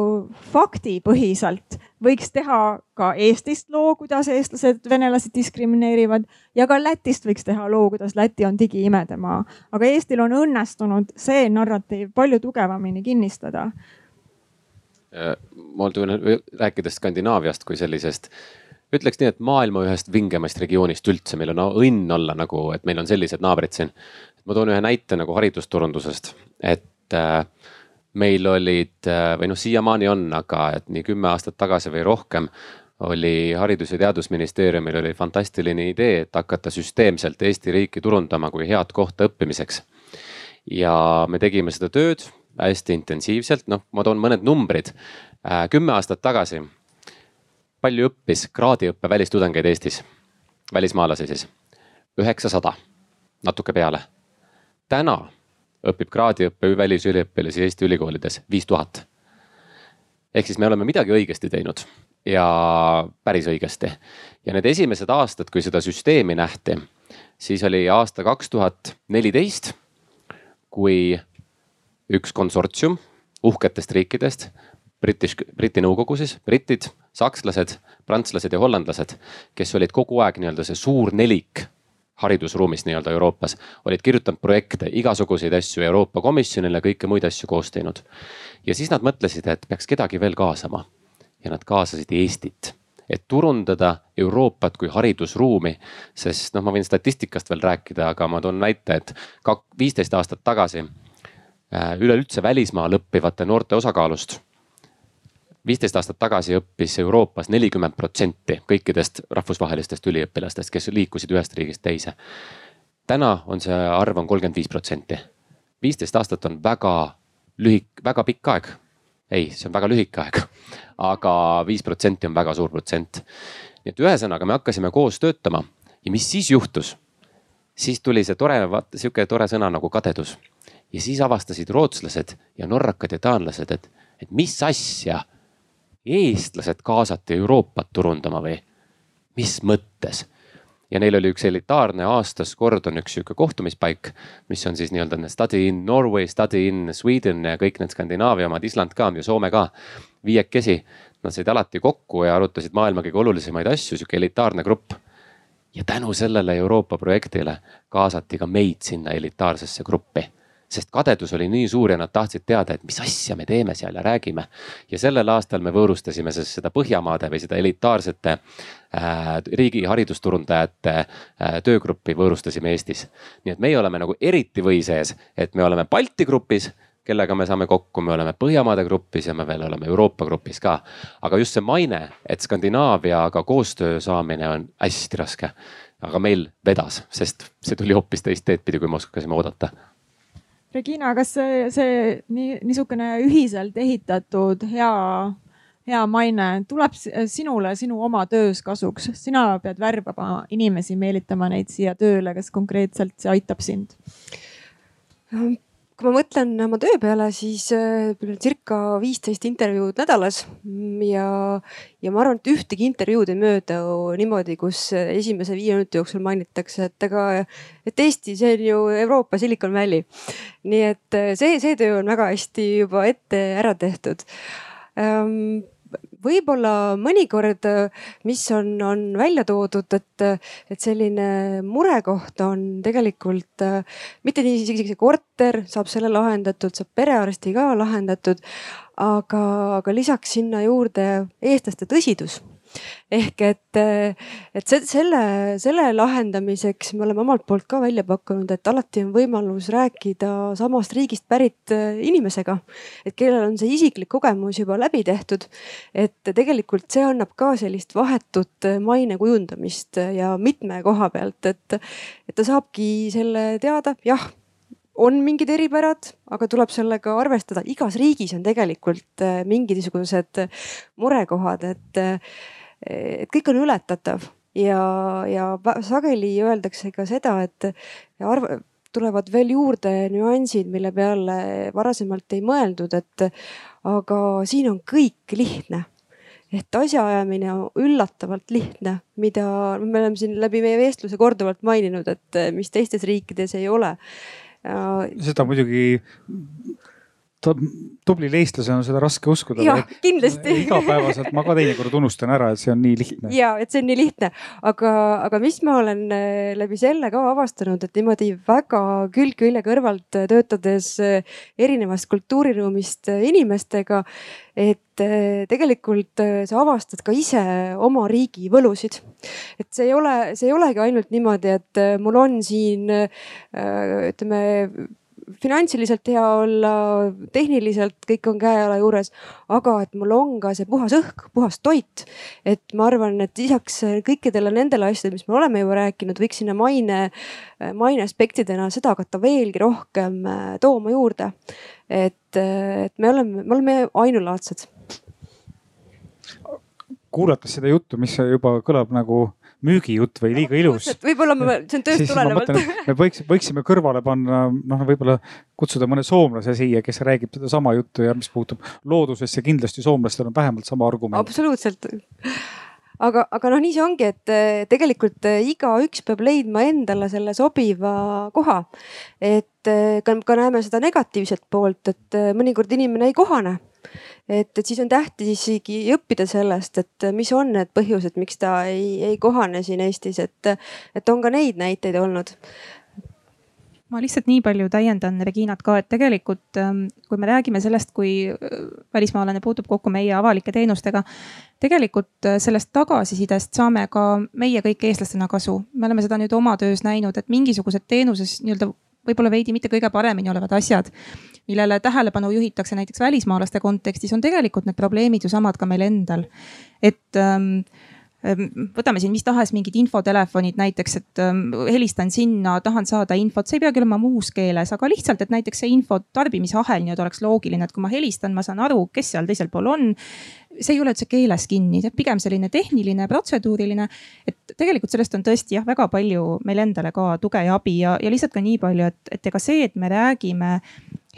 faktipõhiselt võiks teha ka Eestist loo, kuidas eestlased venelasi diskrimineerivad ja ka Lätist võiks teha loo, kuidas Läti on digiimedemaa. aga Eestil on õnnestunud see narratiiv palju tugevamini kinnistada äh, ma tunnen, rääkides Skandinaaviast kui sellisest, ütleks nii, et maailma ühest vingemast regioonist üldse, meil on õnn olla nagu, et meil on sellised naabrid siin. ma toon ühe näite nagu haridusturundusest, et äh, meil olid äh, või noh, siiamaani on, aga et nii kümme aastat tagasi või rohkem oli Haridus- ja Teadusministeeriumil oli fantastiline idee, et hakata süsteemselt Eesti riiki turundama kui head kohta õppimiseks. ja me tegime seda tööd hästi intensiivselt, noh, ma toon mõned numbrid. Äh, kümme aastat tagasi, palju õppis kraadiõppe välistudengeid Eestis, välismaalasi siis? üheksasada, natuke peale. täna õpib kraadiõppe välisüliõpilasi Eesti ülikoolides viis tuhat. ehk siis me oleme midagi õigesti teinud ja päris õigesti. ja need esimesed aastad, kui seda süsteemi nähti, siis oli aasta kaks tuhat neliteist, kui üks konsortsium uhketest riikidest, British, Briti nõukogu siis, britid, sakslased, prantslased ja hollandlased, kes olid kogu aeg nii-öelda see suur nelik haridusruumis nii-öelda Euroopas, olid kirjutanud projekte, igasuguseid asju Euroopa Komisjonile, kõike muid asju koos teinud. ja siis nad mõtlesid, et peaks kedagi veel kaasama ja nad kaasasid Eestit et turundada Euroopat kui haridusruumi. sest noh, ma võin statistikast veel rääkida, aga ma toon näite, et viisteist aastat tagasi äh, üleüldse välismaal õppivate noorte osakaalust. Viisteist aastat tagasi õppis Euroopas nelikümmend protsenti kõikidest rahvusvahelistest üliõpilastest, kes liikusid ühest riigist teise. täna on see arv on kolmkümmend viis protsenti. viisteist aastat on väga lühik-, väga pikk aeg ei, see on väga lühike aeg, aga viis protsenti on väga suur protsent. nii et ühesõnaga me hakkasime koos töötama ja mis siis juhtus? siis tuli see tore, vaata sihuke tore sõna nagu kadedus ja siis avastasid rootslased ja norrakad ja taanlased, et, et mis asja, eestlased kaasati Euroopat turundama või? mis mõttes? ja neil oli üks elitaarne aastas kord on üks sihuke kohtumispaik, mis on siis nii-öelda study in Norway, study in Sweden ja kõik need Skandinaavia omad, Island ka ja Soome ka, viiekesi. Nad said alati kokku ja arutasid maailma kõige olulisemaid asju, sihuke elitaarne grupp. ja tänu sellele Euroopa projektile kaasati ka meid sinna elitaarsesse gruppi sest kadedus oli nii suur ja nad tahtsid teada, et mis asja me teeme seal ja räägime. ja sellel aastal me võõrustasime siis seda Põhjamaade või seda elitaarsete äh, riigi haridusturundajate äh, töögruppi võõrustasime Eestis. nii et meie oleme nagu eriti või sees, et me oleme Balti grupis kellega me saame kokku, me oleme Põhjamaade grupis ja me veel oleme Euroopa grupis ka. aga just see maine, et Skandinaaviaga koostöö saamine on hästi raske. aga meil vedas, sest see tuli hoopis teist teed pidi, kui me oskasime oodata Regina, kas see, see nii niisugune ühiselt ehitatud hea, hea maine tuleb sinule sinu oma töös kasuks, sina pead värbama inimesi, meelitama neid siia tööle, kas konkreetselt see aitab sind? Kui ma mõtlen oma töö peale, siis äh, circa viisteist intervjuud nädalas ja, ja ma arvan, et ühtegi intervjuud ei möödu niimoodi, kus esimese viie minuti jooksul mainitakse, et ega, et Eesti, see on ju Euroopa Silicon Valley. nii et äh, see, see töö on väga hästi juba ette ära tehtud ähm, võib-olla mõnikord, mis on, on välja toodud, et, et selline murekoht on tegelikult mitte nii isegi see korter saab selle lahendatud, saab perearsti ka lahendatud, aga, aga lisaks sinna juurde eestlaste tõsidus ehk et, et selle, selle lahendamiseks me oleme omalt poolt ka välja pakkunud, et alati on võimalus rääkida samast riigist pärit äh, inimesega. et kellel on see isiklik kogemus juba läbi tehtud. et tegelikult see annab ka sellist vahetut äh, maine kujundamist ja mitme koha pealt, et, et ta saabki selle teada, jah on mingid eripärad, aga tuleb sellega arvestada, igas riigis on tegelikult äh, mingisugused murekohad, et et kõik on ületatav ja, ja sageli öeldakse ka seda, et arv, tulevad veel juurde nüansid, mille peale varasemalt ei mõeldud, et aga siin on kõik lihtne et asjaajamine on üllatavalt lihtne, mida me oleme siin läbi meie vestluse korduvalt maininud, et mis teistes riikides ei ole. seda muidugi tublil eestlasel on seda raske uskuda. jah, kindlasti. [laughs] igapäevaselt ma ka teinekord unustan ära, et see on nii lihtne. ja, et see on nii lihtne, aga, aga mis ma olen äh, läbi selle ka avastanud, et niimoodi väga külg külje kõrvalt äh, töötades äh, erinevast kultuuriruumist inimestega, et tegelikult sa avastad ka ise oma riigi võlusid. et see ei ole, see ei olegi ainult niimoodi, et mul on siin ütleme finantsiliselt hea olla, tehniliselt kõik on käe-jala juures, aga et mul on ka see puhas õhk, puhas toit. et ma arvan, et lisaks kõikidele nendele asjadele, mis me oleme juba rääkinud, võiks sinna maine, maine aspektidena seda hakata veelgi rohkem äh, tooma juurde. et, et me oleme, me oleme ainulaadsed kuulates seda juttu, mis juba kõlab nagu müügijutt või liiga ilus. võib-olla ma, see on tööst tulenevalt. me võiks, võiksime kõrvale panna, noh, võib-olla kutsuda mõne soomlase siia, kes räägib sedasama juttu ja mis puutub loodusesse, kindlasti soomlastel on vähemalt sama argument. absoluutselt aga, aga noh, nii see ongi, et tegelikult igaüks peab leidma endale selle sobiva koha. et ka, ka näeme seda negatiivset poolt, et mõnikord inimene ei kohane et, et siis on tähtis isegi õppida sellest, et mis on need põhjused, miks ta ei, ei kohane siin Eestis, et, et on ka neid näiteid olnud ma lihtsalt nii palju täiendan Reginat ka, et tegelikult ähm, kui me räägime sellest, kui äh, välismaalane puutub kokku meie avalike teenustega, tegelikult äh, sellest tagasisidest saame ka meie kõik eestlastena kasu. me oleme seda nüüd oma töös näinud, et mingisugused teenuses nii-öelda võib-olla veidi mitte kõige paremini olevad asjad, millele tähelepanu juhitakse näiteks välismaalaste kontekstis, on tegelikult need probleemid ju samad ka meil endal. et ähm, Ehm, võtame siin mis tahes mingid infotelefonid näiteks, et ähm, helistan sinna, tahan saada infot, see ei peagi olema muus keeles, aga lihtsalt, et näiteks see info tarbimisahel nii-öelda oleks loogiline, et kui ma helistan, ma saan aru, kes seal teisel pool on. see ei ole üldse keeles kinni, see on pigem selline tehniline, protseduuriline. et tegelikult sellest on tõesti jah, väga palju meil endale ka tuge ja abi ja, ja lihtsalt ka nii palju, et, et ega see, et me räägime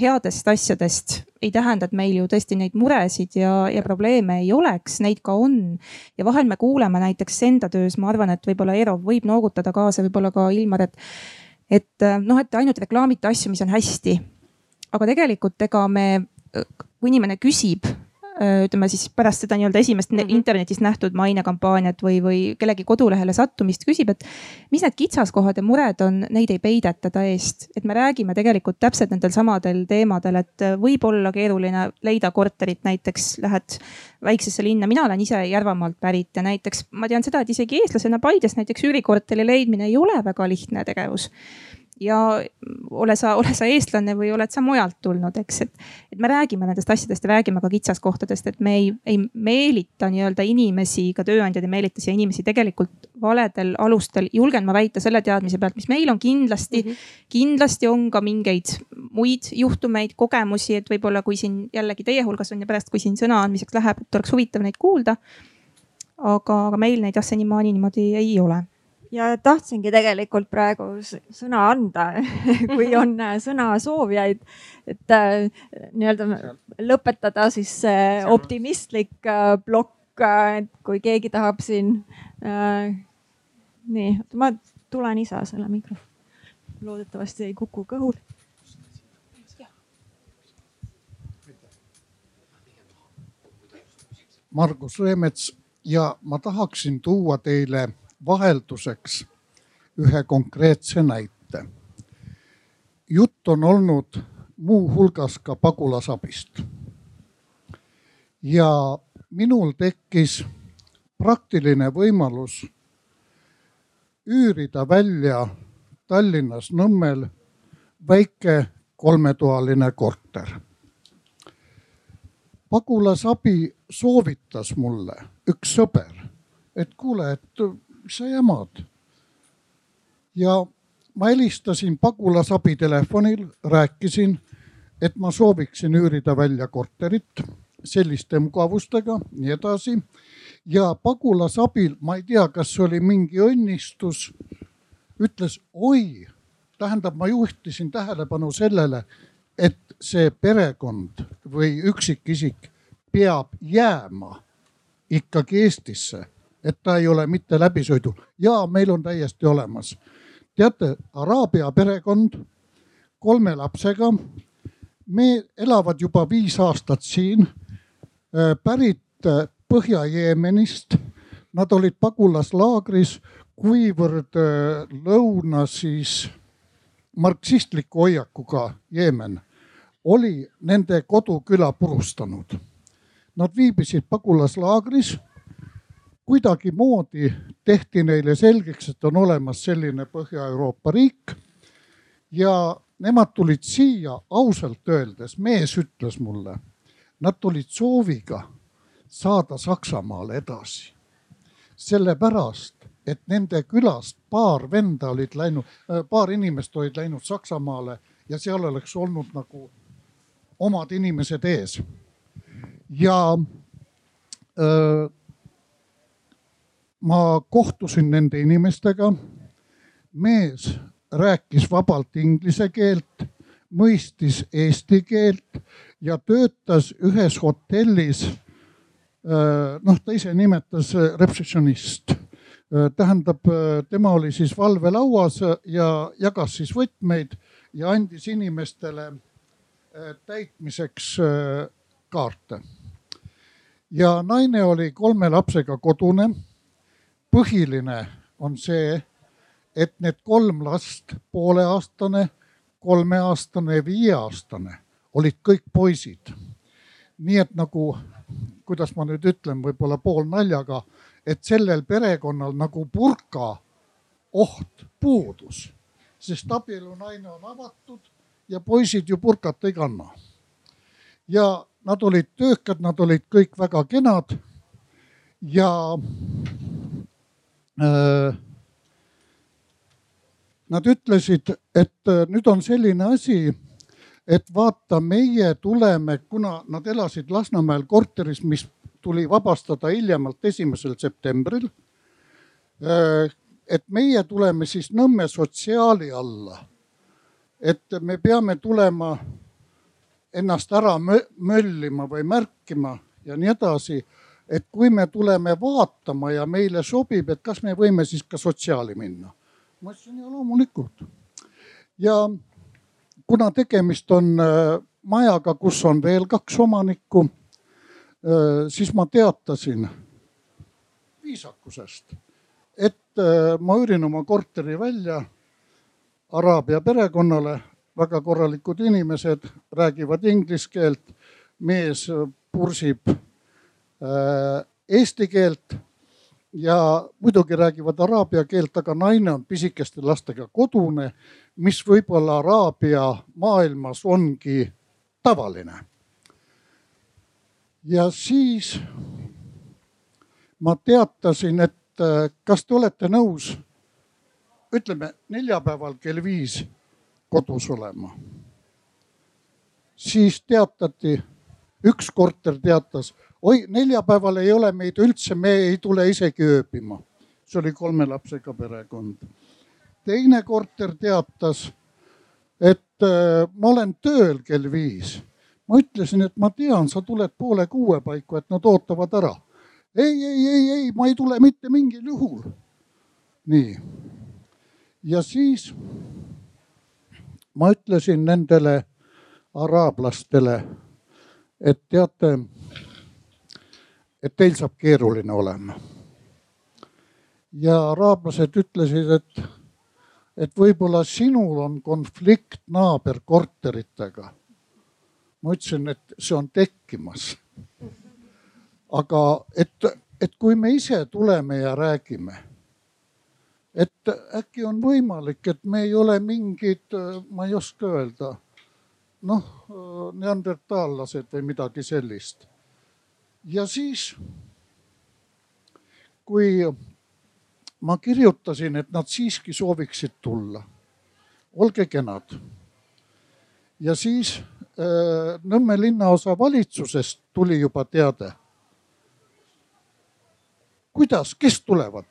headest asjadest ei tähenda, et meil ju tõesti neid muresid ja, ja probleeme ei oleks, neid ka on. ja vahel me kuuleme näiteks enda töös, ma arvan, et võib-olla Eero võib noogutada kaasa, võib-olla ka Ilmar, et, et noh, et ainult reklaamite asju, mis on hästi. aga tegelikult ega me, kui inimene küsib Äh, ütleme siis pärast seda nii-öelda esimest mm -hmm. internetis nähtud mainekampaaniat või, või kellegi kodulehele sattumist küsib, et mis need kitsaskohad ja mured on, neid ei peideta ta eest. et me räägime tegelikult täpselt nendel samadel teemadel, et võib olla keeruline leida korterit, näiteks lähed väiksesse linna, mina olen ise Järvamaalt pärit ja näiteks ma tean seda, et isegi eestlasena Paides näiteks üürikorteri leidmine ei ole väga lihtne tegevus ja ole sa, ole sa eestlane või oled sa mujalt tulnud, eks, et, et me räägime nendest asjadest ja räägime ka kitsaskohtadest, et me ei, ei meelita nii-öelda inimesi, ka tööandjad ei meelita siia inimesi tegelikult valedel alustel, julgen ma väita selle teadmise pealt, mis meil on kindlasti mm, -hmm. kindlasti on ka mingeid muid juhtumeid, kogemusi, et võib-olla kui siin jällegi teie hulgas on ja pärast, kui siin sõna andmiseks läheb, et oleks huvitav neid kuulda. aga, aga meil neid jah, senimaani niimoodi ei ole ja tahtsingi tegelikult praegu sõna anda [laughs] kui on äh, sõnasoovijaid, et äh, nii-öelda lõpetada siis see optimistlik äh, plokk, et kui keegi tahab siin äh,. nii, ma tulen ise selle mikrofoni, loodetavasti ei kuku kõhul. Margus Reemets ja ma tahaksin tuua teile vahelduseks ühe konkreetse näite. jutt on olnud muuhulgas ka pagulasabist. ja minul tekkis praktiline võimalus üürida välja Tallinnas Nõmmel väike kolmetoaline korter. pagulasabi soovitas mulle üks sõber, et kuule, et sa jamad? ja ma helistasin pagulasabi telefonil, rääkisin, et ma sooviksin üürida välja korterit selliste mugavustega, nii edasi. ja pagulasabil, ma ei tea, kas oli mingi õnnistus, ütles oi, tähendab, ma juhtisin tähelepanu sellele, et see perekond või üksikisik peab jääma ikkagi Eestisse et ta ei ole mitte läbisõidul ja meil on täiesti olemas. teate, Araabia perekond kolme lapsega. me elavad juba viis aastat siin, äh, pärit äh, Põhja-Jeemenist. Nad olid pagulaslaagris, kuivõrd äh, lõuna siis marksistliku hoiakuga Jeemen oli nende koduküla purustanud. Nad viibisid pagulaslaagris kuidagimoodi tehti neile selgeks, et on olemas selline Põhja-Euroopa riik. ja nemad tulid siia ausalt öeldes, mees ütles mulle, nad tulid sooviga saada Saksamaale edasi. sellepärast, et nende külast paar venda olid läinud, paar inimest olid läinud Saksamaale ja seal oleks olnud nagu omad inimesed ees. ja öö, ma kohtusin nende inimestega. mees rääkis vabalt inglise keelt, mõistis eesti keelt ja töötas ühes hotellis. noh, ta ise nimetas receptionist tähendab, tema oli siis valvelauas ja jagas siis võtmeid ja andis inimestele täitmiseks kaarte. ja naine oli kolme lapsega kodune põhiline on see, et need kolm last, pooleaastane, kolmeaastane ja viieaastane, olid kõik poisid. nii et nagu, kuidas ma nüüd ütlen, võib-olla poolnaljaga, et sellel perekonnal nagu purka oht puudus, sest abielunaine on avatud ja poisid ju purkat ei kanna. ja nad olid töökad, nad olid kõik väga kenad ja nad ütlesid, et äh, nüüd on selline asi, et vaata, meie tuleme, kuna nad elasid Lasnamäel korteris, mis tuli vabastada hiljemalt esimesel septembril. Äh, et meie tuleme siis Nõmme sotsiaali alla. et me peame tulema ennast ära möllima või märkima ja nii edasi et kui me tuleme vaatama ja meile sobib, et kas me võime siis ka sotsiaali minna. ma ütlesin ja loomulikult. ja kuna tegemist on äh, majaga, kus on veel kaks omanikku, äh, siis ma teatasin viisakusest, et äh, ma üürin oma korteri välja araabia perekonnale, väga korralikud inimesed, räägivad inglise keelt, mees pursib eesti keelt ja muidugi räägivad araabia keelt, aga naine on pisikeste lastega kodune, mis võib-olla araabia maailmas ongi tavaline. ja siis ma teatasin, et äh, kas te olete nõus, ütleme neljapäeval kell viis kodus olema. siis teatati, üks korter teatas oi, neljapäeval ei ole meid üldse, me ei tule isegi ööbima. see oli kolme lapsega perekond. teine korter teatas, et äh, ma olen tööl kell viis. ma ütlesin, et ma tean, sa tuled poole kuue paiku, et nad ootavad ära. ei, ei, ei, ei, ma ei tule mitte mingil juhul. nii. ja siis ma ütlesin nendele araablastele, et teate et teil saab keeruline olema. ja araablased ütlesid, et, et võib-olla sinul on konflikt naaberkorteritega. ma ütlesin, et see on tekkimas. aga et, et kui me ise tuleme ja räägime, et äkki on võimalik, et me ei ole mingid, ma ei oska öelda, noh, neandertaallased või midagi sellist ja siis, kui ma kirjutasin, et nad siiski sooviksid tulla, olge kenad. ja siis äh, Nõmme linnaosa valitsusest tuli juba teade. kuidas, kes tulevad?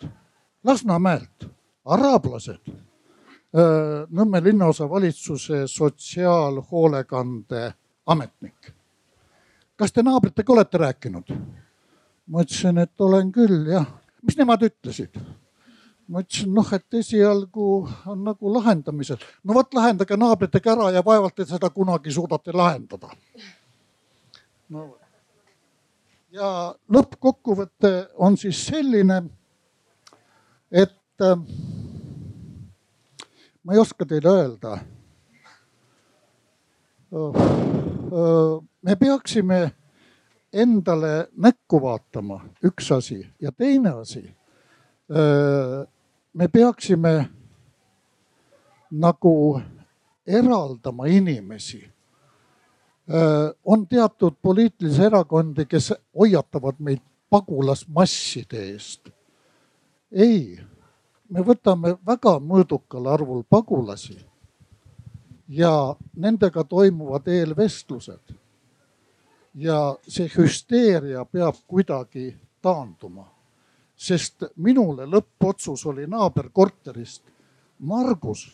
Lasnamäelt, araablased äh,. Nõmme linnaosa valitsuse sotsiaalhoolekande ametnik kas te naabritega olete rääkinud? ma ütlesin, et olen küll jah. mis nemad ütlesid? ma ütlesin, noh, et esialgu on nagu lahendamisel. no vot, lahendage naabritega ära ja vaevalt te seda kunagi suudate lahendada. no ja lõppkokkuvõte on siis selline, et äh, ma ei oska teile öelda me peaksime endale näkku vaatama, üks asi ja teine asi. me peaksime nagu eraldama inimesi. on teatud poliitilisi erakondi, kes hoiatavad meid pagulasmasside eest. ei, me võtame väga mõõdukal arvul pagulasi ja nendega toimuvad eelvestlused. ja see hüsteeria peab kuidagi taanduma, sest minule lõppotsus oli naaberkorterist. Margus,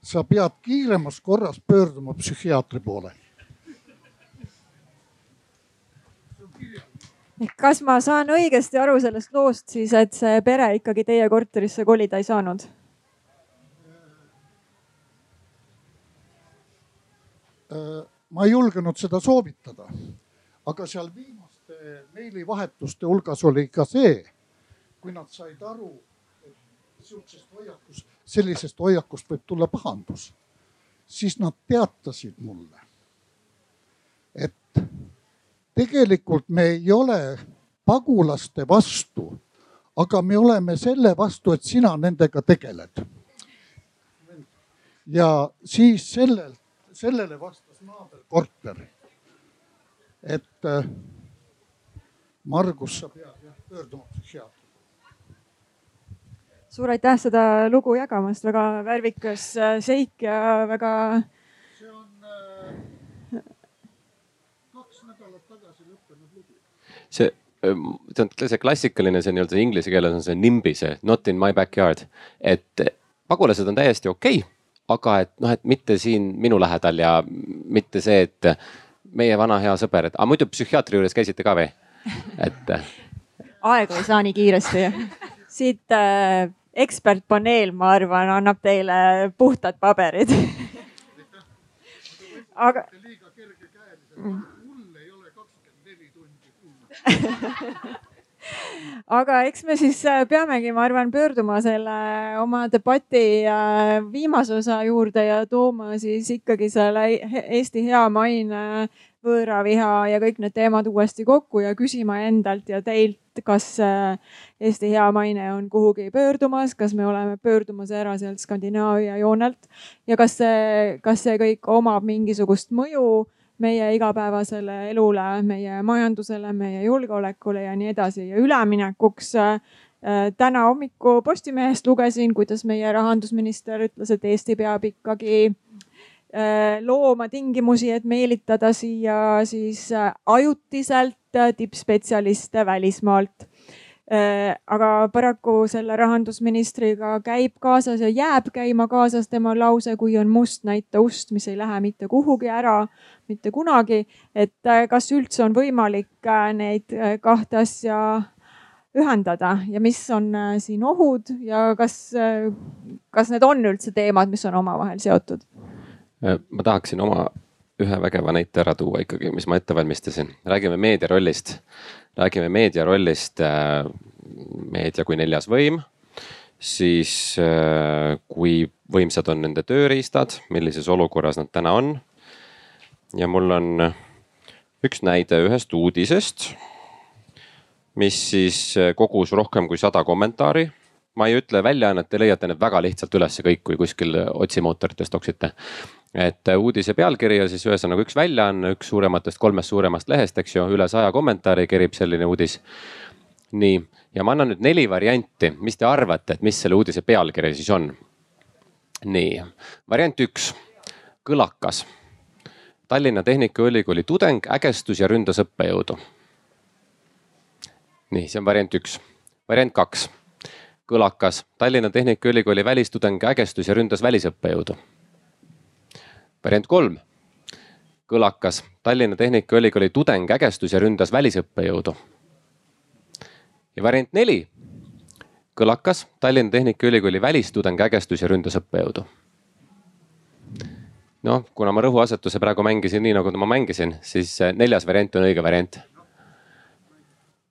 sa pead kiiremas korras pöörduma psühhiaatri poole kas ma saan õigesti aru sellest loost siis, et see pere ikkagi teie korterisse kolida ei saanud? Ma ei julgenud seda soovitada. aga seal viimaste meilivahetuste hulgas oli ka see, kui nad said aru, et sihukesest hoiakust, sellisest hoiakust võib tulla pahandus, siis nad teatasid mulle, et tegelikult me ei ole pagulaste vastu, aga me oleme selle vastu, et sina nendega tegeled. ja siis sellelt sellele vastas naaberkorter, et äh, Margus, sa pead jah pöörduma psühhiaatri suur aitäh seda lugu jagamast, väga värvikas äh, seik ja väga. see on äh, kaks nädalat tagasi lõppenud lugu. see, ähm, see on see klassikaline, see nii-öelda inglise keeles on see NIMBY, see not in my backyard, et pagulased on täiesti okei okay aga et noh, et mitte siin minu lähedal ja mitte see, et meie vana hea sõber, et aga muidu psühhiaatri juures käisite ka või? et. aegu ei saa nii kiiresti. siit äh, ekspertpaneel, ma arvan, annab teile puhtad paberid aga. liiga kergekäeliselt, mul ei ole kakskümmend neli tundi kuulata [laughs] aga eks me siis äh, peamegi, ma arvan, pöörduma selle oma debati äh, viimase osa juurde ja tooma siis ikkagi selle Eesti hea maine, võõraviha ja kõik need teemad uuesti kokku ja küsima endalt ja teilt, kas äh, Eesti hea maine on kuhugi pöördumas, kas me oleme pöördumas ära sealt Skandinaavia joonelt ja kas see, kas see kõik omab mingisugust mõju meie igapäevasele elule, meie majandusele, meie julgeolekule ja nii edasi. Ja üleminekuks äh, täna hommiku Postimehest lugesin, kuidas meie rahandusminister ütles, et Eesti peab ikkagi äh, looma tingimusi, et meelitada siia siis äh, ajutiselt tippspetsialiste välismaalt aga paraku selle rahandusministriga käib kaasas ja jääb käima kaasas tema lause, kui on must, näita ust, mis ei lähe mitte kuhugi ära, mitte kunagi. et äh, kas üldse on võimalik äh, neid kahte asja ühendada ja mis on siin ohud ja kas, kas need on üldse teemad, mis on omavahel seotud? ma tahaksin oma ühe vägeva näite ära tuua ikkagi, mis ma ette valmistasin. räägime meedia rollist räägime meedia rollist, äh, meedia kui neljas võim, siis äh, kui võimsad on nende tööriistad, millises olukorras nad täna on. ja mul on üks näide ühest uudisest, mis siis äh, kogus rohkem kui sada kommentaari ma ei ütle väljaannet, te leiate need väga lihtsalt ülesse kõik, kui kuskil otsimootoritest toksite et äh, uudise pealkiri ja siis ühesõnaga üks väljaanne, üks suurematest kolmest suuremast lehest, eks ju, üle saja kommentaari kerib selline uudis. nii, ja ma annan nüüd neli varianti, mis te arvate, et mis selle uudise pealkiri siis on? nii, variant üks, kõlakas. Tallinna Tehnikaülikooli tudeng ägestus ja ründas õppejõudu. nii, see on variant üks. variant kaks, kõlakas. Tallinna Tehnikaülikooli välistudeng ägestus ja ründas välisõppejõudu variant kolm, kõlakas. Tallinna Tehnikaülikooli tudeng ägestus ja ründas välisõppejõudu. ja variant neli, kõlakas. Tallinna Tehnikaülikooli välistudeng ägestus ja ründas õppejõudu. noh, kuna ma rõhuasetuse praegu mängisin nii, nagu ma mängisin, siis neljas variant on õige variant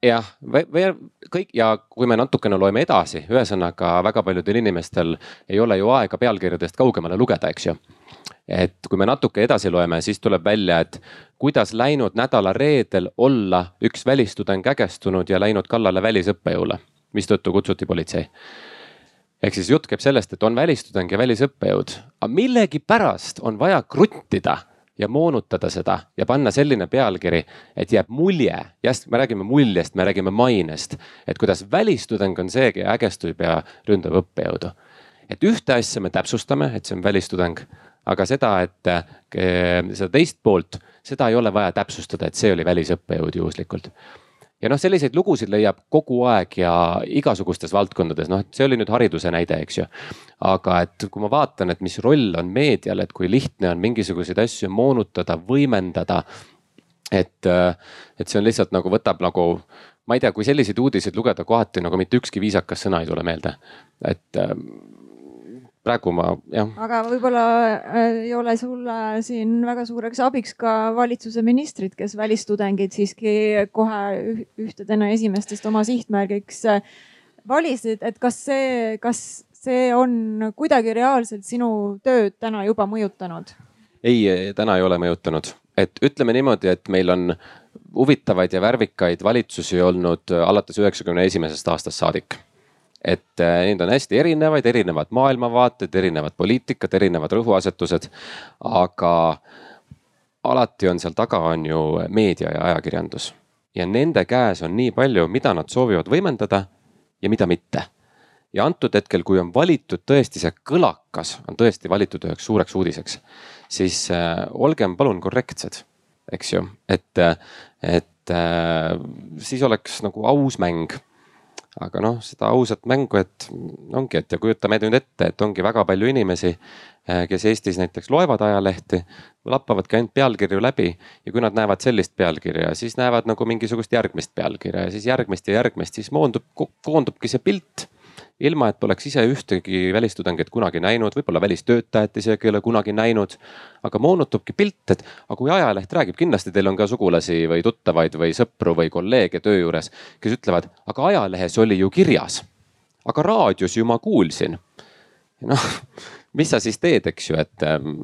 jah, või kõik ja kui me natukene loeme edasi, ühesõnaga väga paljudel inimestel ei ole ju aega pealkirjadest kaugemale lugeda, eks ju et kui me natuke edasi loeme, siis tuleb välja, et kuidas läinud nädala reedel olla üks välistudeng ägestunud ja läinud kallale välisõppejõule, mistõttu kutsuti politsei. ehk siis jutt käib sellest, et on välistudeng ja välisõppejõud, aga millegipärast on vaja kruttida ja moonutada seda ja panna selline pealkiri, et jääb mulje, jah, me räägime muljest, me räägime mainest, et kuidas välistudeng on see, ägestub ja ründab õppejõudu. et ühte asja me täpsustame, et see on välistudeng, aga seda, et eh, seda teist poolt, seda ei ole vaja täpsustada, et see oli välisõppejõud juhuslikult ja noh, selliseid lugusid leiab kogu aeg ja igasugustes valdkondades, noh, see oli nüüd hariduse näide, eks ju. aga et kui ma vaatan, et mis roll on meedial, et kui lihtne on mingisuguseid asju moonutada, võimendada. et, et see on lihtsalt nagu võtab nagu, ma ei tea, kui selliseid uudiseid lugeda kohati nagu mitte ükski viisakas sõna ei tule meelde, et praegu ma jah. aga võib-olla äh, ei ole sulle siin väga suureks abiks ka valitsuse ministrid, kes välistudengid siiski kohe ühtedena esimestest oma sihtmärgiks äh, valisid, et kas see, kas see on kuidagi reaalselt sinu tööd täna juba mõjutanud? ei, täna ei ole mõjutanud, et ütleme niimoodi, et meil on huvitavaid ja värvikaid valitsusi olnud alates üheksakümne esimesest aastast saadik et äh, neid on hästi erinevaid, erinevad maailmavaated, erinevad poliitikad, erinevad rõhuasetused. aga alati on seal taga, on ju meedia ja ajakirjandus ja nende käes on nii palju, mida nad soovivad võimendada ja mida mitte. ja antud hetkel, kui on valitud tõesti see kõlakas, on tõesti valitud üheks suureks uudiseks, siis äh, olgem palun korrektsed, eks ju, et, et äh, siis oleks nagu aus mäng aga noh, seda ausat mängu, et ongi, et ja kujutame nüüd ette, et ongi väga palju inimesi, eh, kes Eestis näiteks loevad ajalehti, lappavadki ainult pealkirju läbi ja kui nad näevad sellist pealkirja, siis näevad nagu mingisugust järgmist pealkirja ja siis järgmist ja järgmist, siis moondub, koondubki see pilt ilma et oleks ise ühtegi välistudengit kunagi näinud, võib-olla välistöötajat isegi ei ole kunagi näinud. aga moonutubki pilt, et aga kui ajaleht räägib, kindlasti teil on ka sugulasi või tuttavaid või sõpru või kolleege töö juures, kes ütlevad, aga ajalehes oli ju kirjas. aga raadios ju ma kuulsin. noh mis sa siis teed, eks ju, et ähm,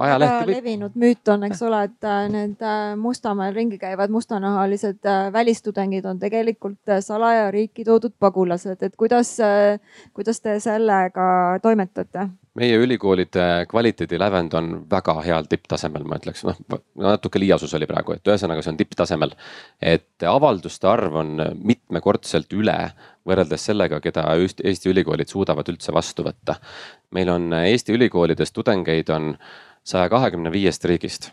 ajalehti või.... levinud müüt on, eks ole, et äh, need äh, Mustamäel ringi käivad mustanahalised äh, välistudengid on tegelikult salaja riiki toodud pagulased, et kuidas, kuidas te sellega toimetate? meie ülikoolide kvaliteedilävend on väga heal tipptasemel, ma ütleks, noh natuke liiasus oli praegu, et ühesõnaga, see on tipptasemel. et avalduste arv on mitmekordselt üle võrreldes sellega, keda Eesti ülikoolid suudavad üldse vastu võtta. Meil on Eesti ülikoolides tudengeid on saja kahekümne viiest riigist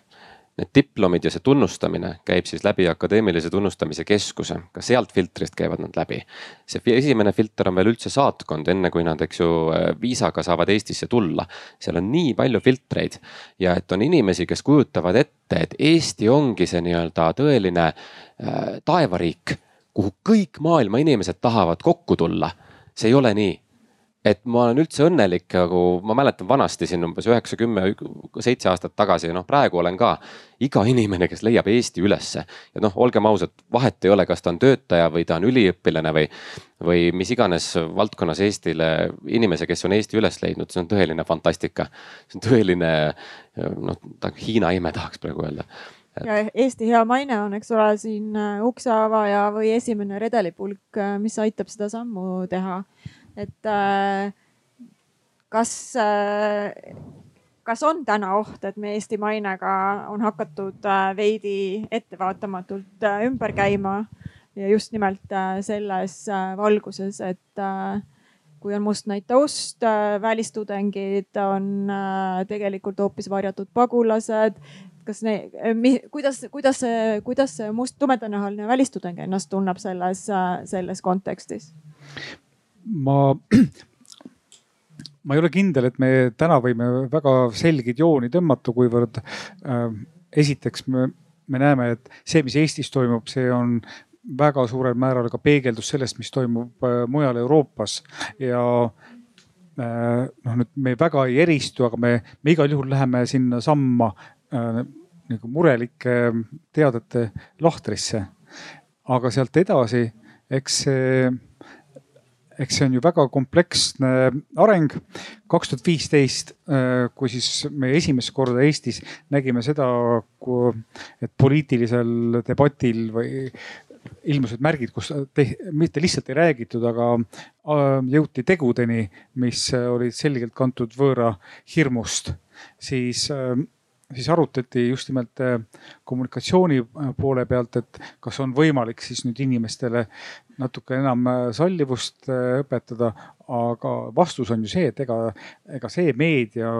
need diplomid ja see tunnustamine käib siis läbi akadeemilise tunnustamise keskuse, ka sealt filtrist käivad nad läbi. see esimene filter on veel üldse saatkond, enne kui nad, eks ju, viisaga saavad Eestisse tulla. seal on nii palju filtreid ja et on inimesi, kes kujutavad ette, et Eesti ongi see nii-öelda tõeline äh, taevariik, kuhu kõik maailma inimesed tahavad kokku tulla. see ei ole nii et ma olen üldse õnnelik, nagu ma mäletan vanasti siin umbes üheksa, kümme, seitse aastat tagasi, noh praegu olen ka. iga inimene, kes leiab Eesti ülesse ja noh, olgem ausad, vahet ei ole, kas ta on töötaja või ta on üliõpilane või, või mis iganes valdkonnas Eestile inimese, kes on Eesti üles leidnud, see on tõeline fantastika. see on tõeline noh, Hiina ime tahaks praegu öelda ja Eesti hea maine on, eks ole, siin ukseavaja või esimene redelipulk, mis aitab seda sammu teha et äh, kas, äh, kas on täna oht, et me Eesti mainega on hakatud äh, veidi ettevaatamatult ümber käima ja just nimelt selles valguses, et kui on mustnaid taust, välistudengid on tegelikult hoopis varjatud pagulased. kas ne-, kuidas, kuidas see, kuidas see must, tumedanahaline välistudeng ennast tunneb selles, selles kontekstis? Ma, [clears throat] ma ei ole kindel, et me täna võime väga selgeid jooni tõmmata, kuivõrd äh, esiteks me, me näeme, et see, mis Eestis toimub, see on väga suurel määral ka peegeldus sellest, mis toimub äh, mujal Euroopas ja äh, noh, nüüd me väga ei eristu, aga me, me igal juhul läheme sinna samma äh, nagu murelike teadete lahtrisse. aga sealt edasi, eks see eks see on ju väga kompleksne areng. kaks tuhat viisteist, äh, kui siis me esimest korda Eestis nägime seda, et poliitilisel debatil või ilmusid märgid, kus te, mitte lihtsalt ei räägitud, aga jõuti tegudeni, mis olid selgelt kantud võõra hirmust, siis siis arutati just nimelt kommunikatsiooni poole pealt, et kas on võimalik siis nüüd inimestele natuke enam sallivust õpetada. aga vastus on ju see, et ega, ega see meedia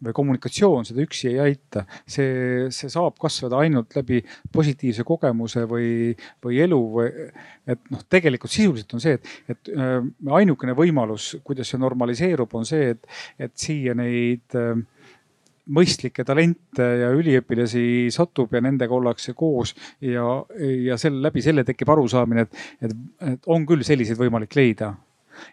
või kommunikatsioon seda üksi ei aita. see, see saab kasvada ainult läbi positiivse kogemuse või, või elu või. et noh, tegelikult sisuliselt on see, et, et äh, ainukene võimalus, kuidas see normaliseerub, on see, et, et siia neid äh, mõistlikke talente ja üliõpilasi satub ja nendega ollakse koos ja, ja selle läbi selle tekib arusaamine, et, et, et on küll selliseid võimalik leida.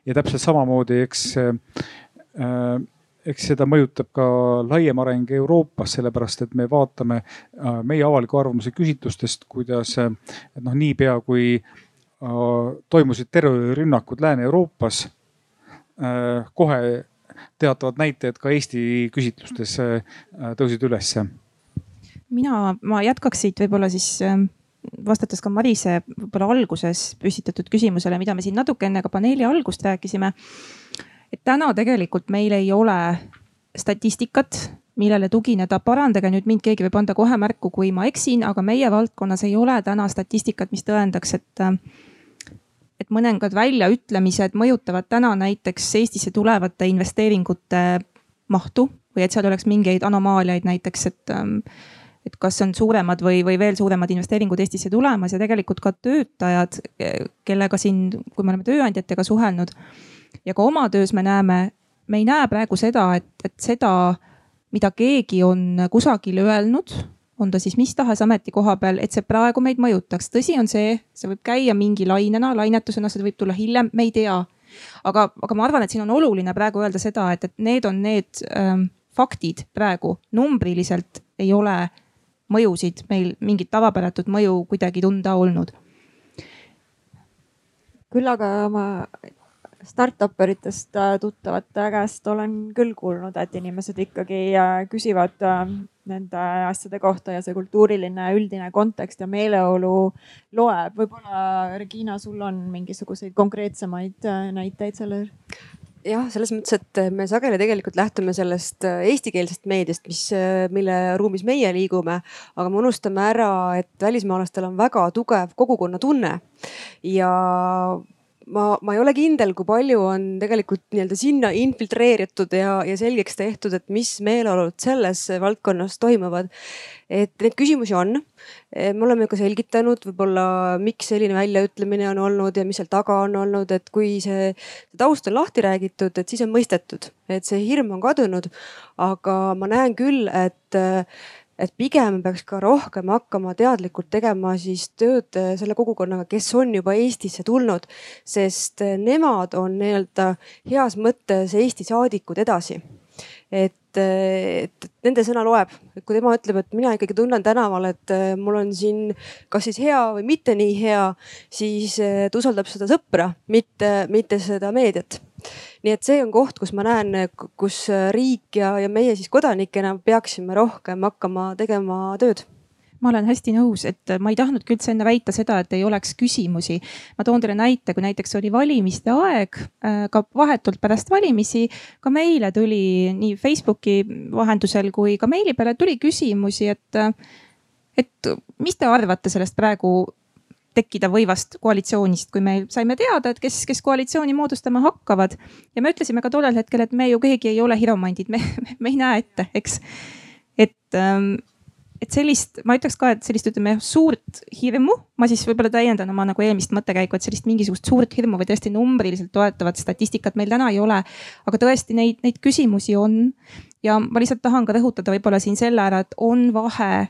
ja täpselt samamoodi, eks äh, eks seda mõjutab ka laiem areng Euroopas, sellepärast et me vaatame äh, meie avaliku arvamuse küsitlustest, kuidas äh, noh, niipea kui äh, toimusid terrorirünnakud Lääne-Euroopas, kohe teatavad näitajad ka Eesti küsitlustes tõusid ülesse. mina, ma jätkaks siit võib-olla siis vastates ka Marise võib-olla alguses püstitatud küsimusele, mida me siin natuke enne ka paneeli algust rääkisime et täna tegelikult meil ei ole statistikat, millele tugineda, parandage nüüd mind, keegi võib anda kohe märku, kui ma eksin, aga meie valdkonnas ei ole täna statistikat, mis tõendaks, et et mõningad väljaütlemised mõjutavad täna näiteks Eestisse tulevate investeeringute mahtu või et seal oleks mingeid anomaaliaid näiteks, et et kas on suuremad või, või veel suuremad investeeringud Eestisse tulemas ja tegelikult ka töötajad, kellega siin, kui me oleme tööandjatega suhelnud ja ka oma töös me näeme, me ei näe praegu seda, et, et seda, mida keegi on kusagil öelnud, on ta siis mis tahes ametikoha peal, et see praegu meid mõjutaks. tõsi on see, see võib käia mingi lainena, lainetusena, see võib tulla hiljem, me ei tea. aga, aga ma arvan, et siin on oluline praegu öelda seda, et, et need on need ähm, faktid praegu numbriliselt ei ole mõjusid meil mingit tavapäratut mõju kuidagi tunda olnud küll aga ma startup eritest äh, tuttavate käest olen küll kuulnud, et inimesed ikkagi äh, küsivad äh, nende asjade kohta ja see kultuuriline üldine kontekst ja meeleolu loeb. võib-olla Regina, sul on mingisuguseid konkreetsemaid näiteid selle? jah, selles mõttes, et me sageli tegelikult lähtume sellest eestikeelsest meediast, mis, mille ruumis meie liigume, aga me unustame ära, et välismaalastel on väga tugev kogukonnatunne ja ma, ma ei ole kindel, kui palju on tegelikult nii-öelda sinna infiltreeritud ja, ja selgeks tehtud, et mis meeleolud selles valdkonnas toimuvad. et neid küsimusi on. me oleme ka selgitanud võib-olla, miks selline väljaütlemine on olnud ja mis seal taga on olnud, et kui see, see taust on lahti räägitud, et siis on mõistetud, et see hirm on kadunud. aga ma näen küll, et et pigem peaks ka rohkem hakkama teadlikult tegema siis tööd äh, selle kogukonnaga, kes on juba Eestisse tulnud, sest äh, nemad on nii-öelda heas mõttes Eesti saadikud edasi. Et, äh, et nende sõna loeb, et kui tema ütleb, et mina ikkagi tunnen tänaval, et mul on siin kas siis hea või mitte nii hea, siis ta usaldab seda sõpra, mitte, mitte seda meediat nii et see on koht, kus ma näen, kus riik ja, ja meie siis kodanikena peaksime rohkem hakkama tegema tööd ma olen hästi nõus, et ma ei tahtnudki üldse enne väita seda, et ei oleks küsimusi. ma toon teile näite, kui näiteks oli valimiste aeg, äh, ka vahetult pärast valimisi, ka meile tuli nii Facebooki vahendusel kui ka meili peale tuli küsimusi, et, et mis te arvate sellest praegu tekkida võivast koalitsioonist, kui me saime teada, et kes, kes koalitsiooni moodustama hakkavad. ja me ütlesime ka tollel hetkel, et me ju keegi ei ole hiromandid, me, me ei näe ette, eks. et, ähm, et sellist, ma ütleks ka, et sellist, ütleme suurt hirmu, ma siis võib-olla täiendan oma nagu eelmist mõttekäiku, et sellist mingisugust suurt hirmu või tõesti numbriliselt toetavat statistikat meil täna ei ole. aga tõesti neid, neid küsimusi on ja ma lihtsalt tahan ka rõhutada võib-olla siin selle ära, et on vahe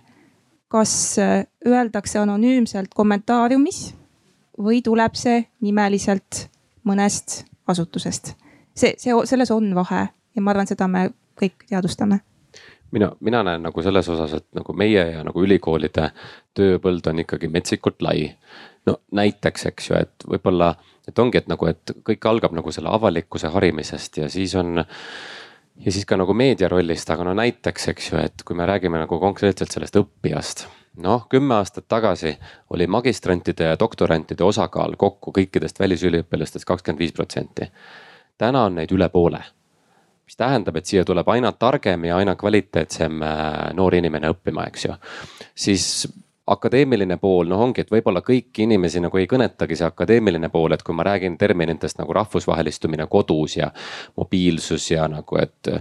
kas äh, öeldakse anonüümselt kommentaariumis või tuleb see nimeliselt mõnest asutusest. see, see, selles on vahe ja ma arvan, seda me kõik teadvustame mina, mina näen nagu selles osas, et nagu meie ja nagu ülikoolide tööpõld on ikkagi metsikult lai. no näiteks, eks ju, et võib-olla, et ongi, et nagu, et kõik algab nagu selle avalikkuse harimisest ja siis on ja siis ka nagu meedia rollist, aga no näiteks, eks ju, et kui me räägime nagu konkreetselt sellest õppijast, noh, kümme aastat tagasi oli magistrantide ja doktorantide osakaal kokku kõikidest välisüliõpilastest kakskümmend viis protsenti. täna on neid üle poole mis tähendab, et siia tuleb aina targem ja aina kvaliteetsem äh, noor inimene õppima, eks ju. siis akadeemiline pool, noh, ongi, et võib-olla kõiki inimesi nagu ei kõnetagi see akadeemiline pool, et kui ma räägin terminitest nagu rahvusvahelistumine kodus ja mobiilsus ja nagu, et.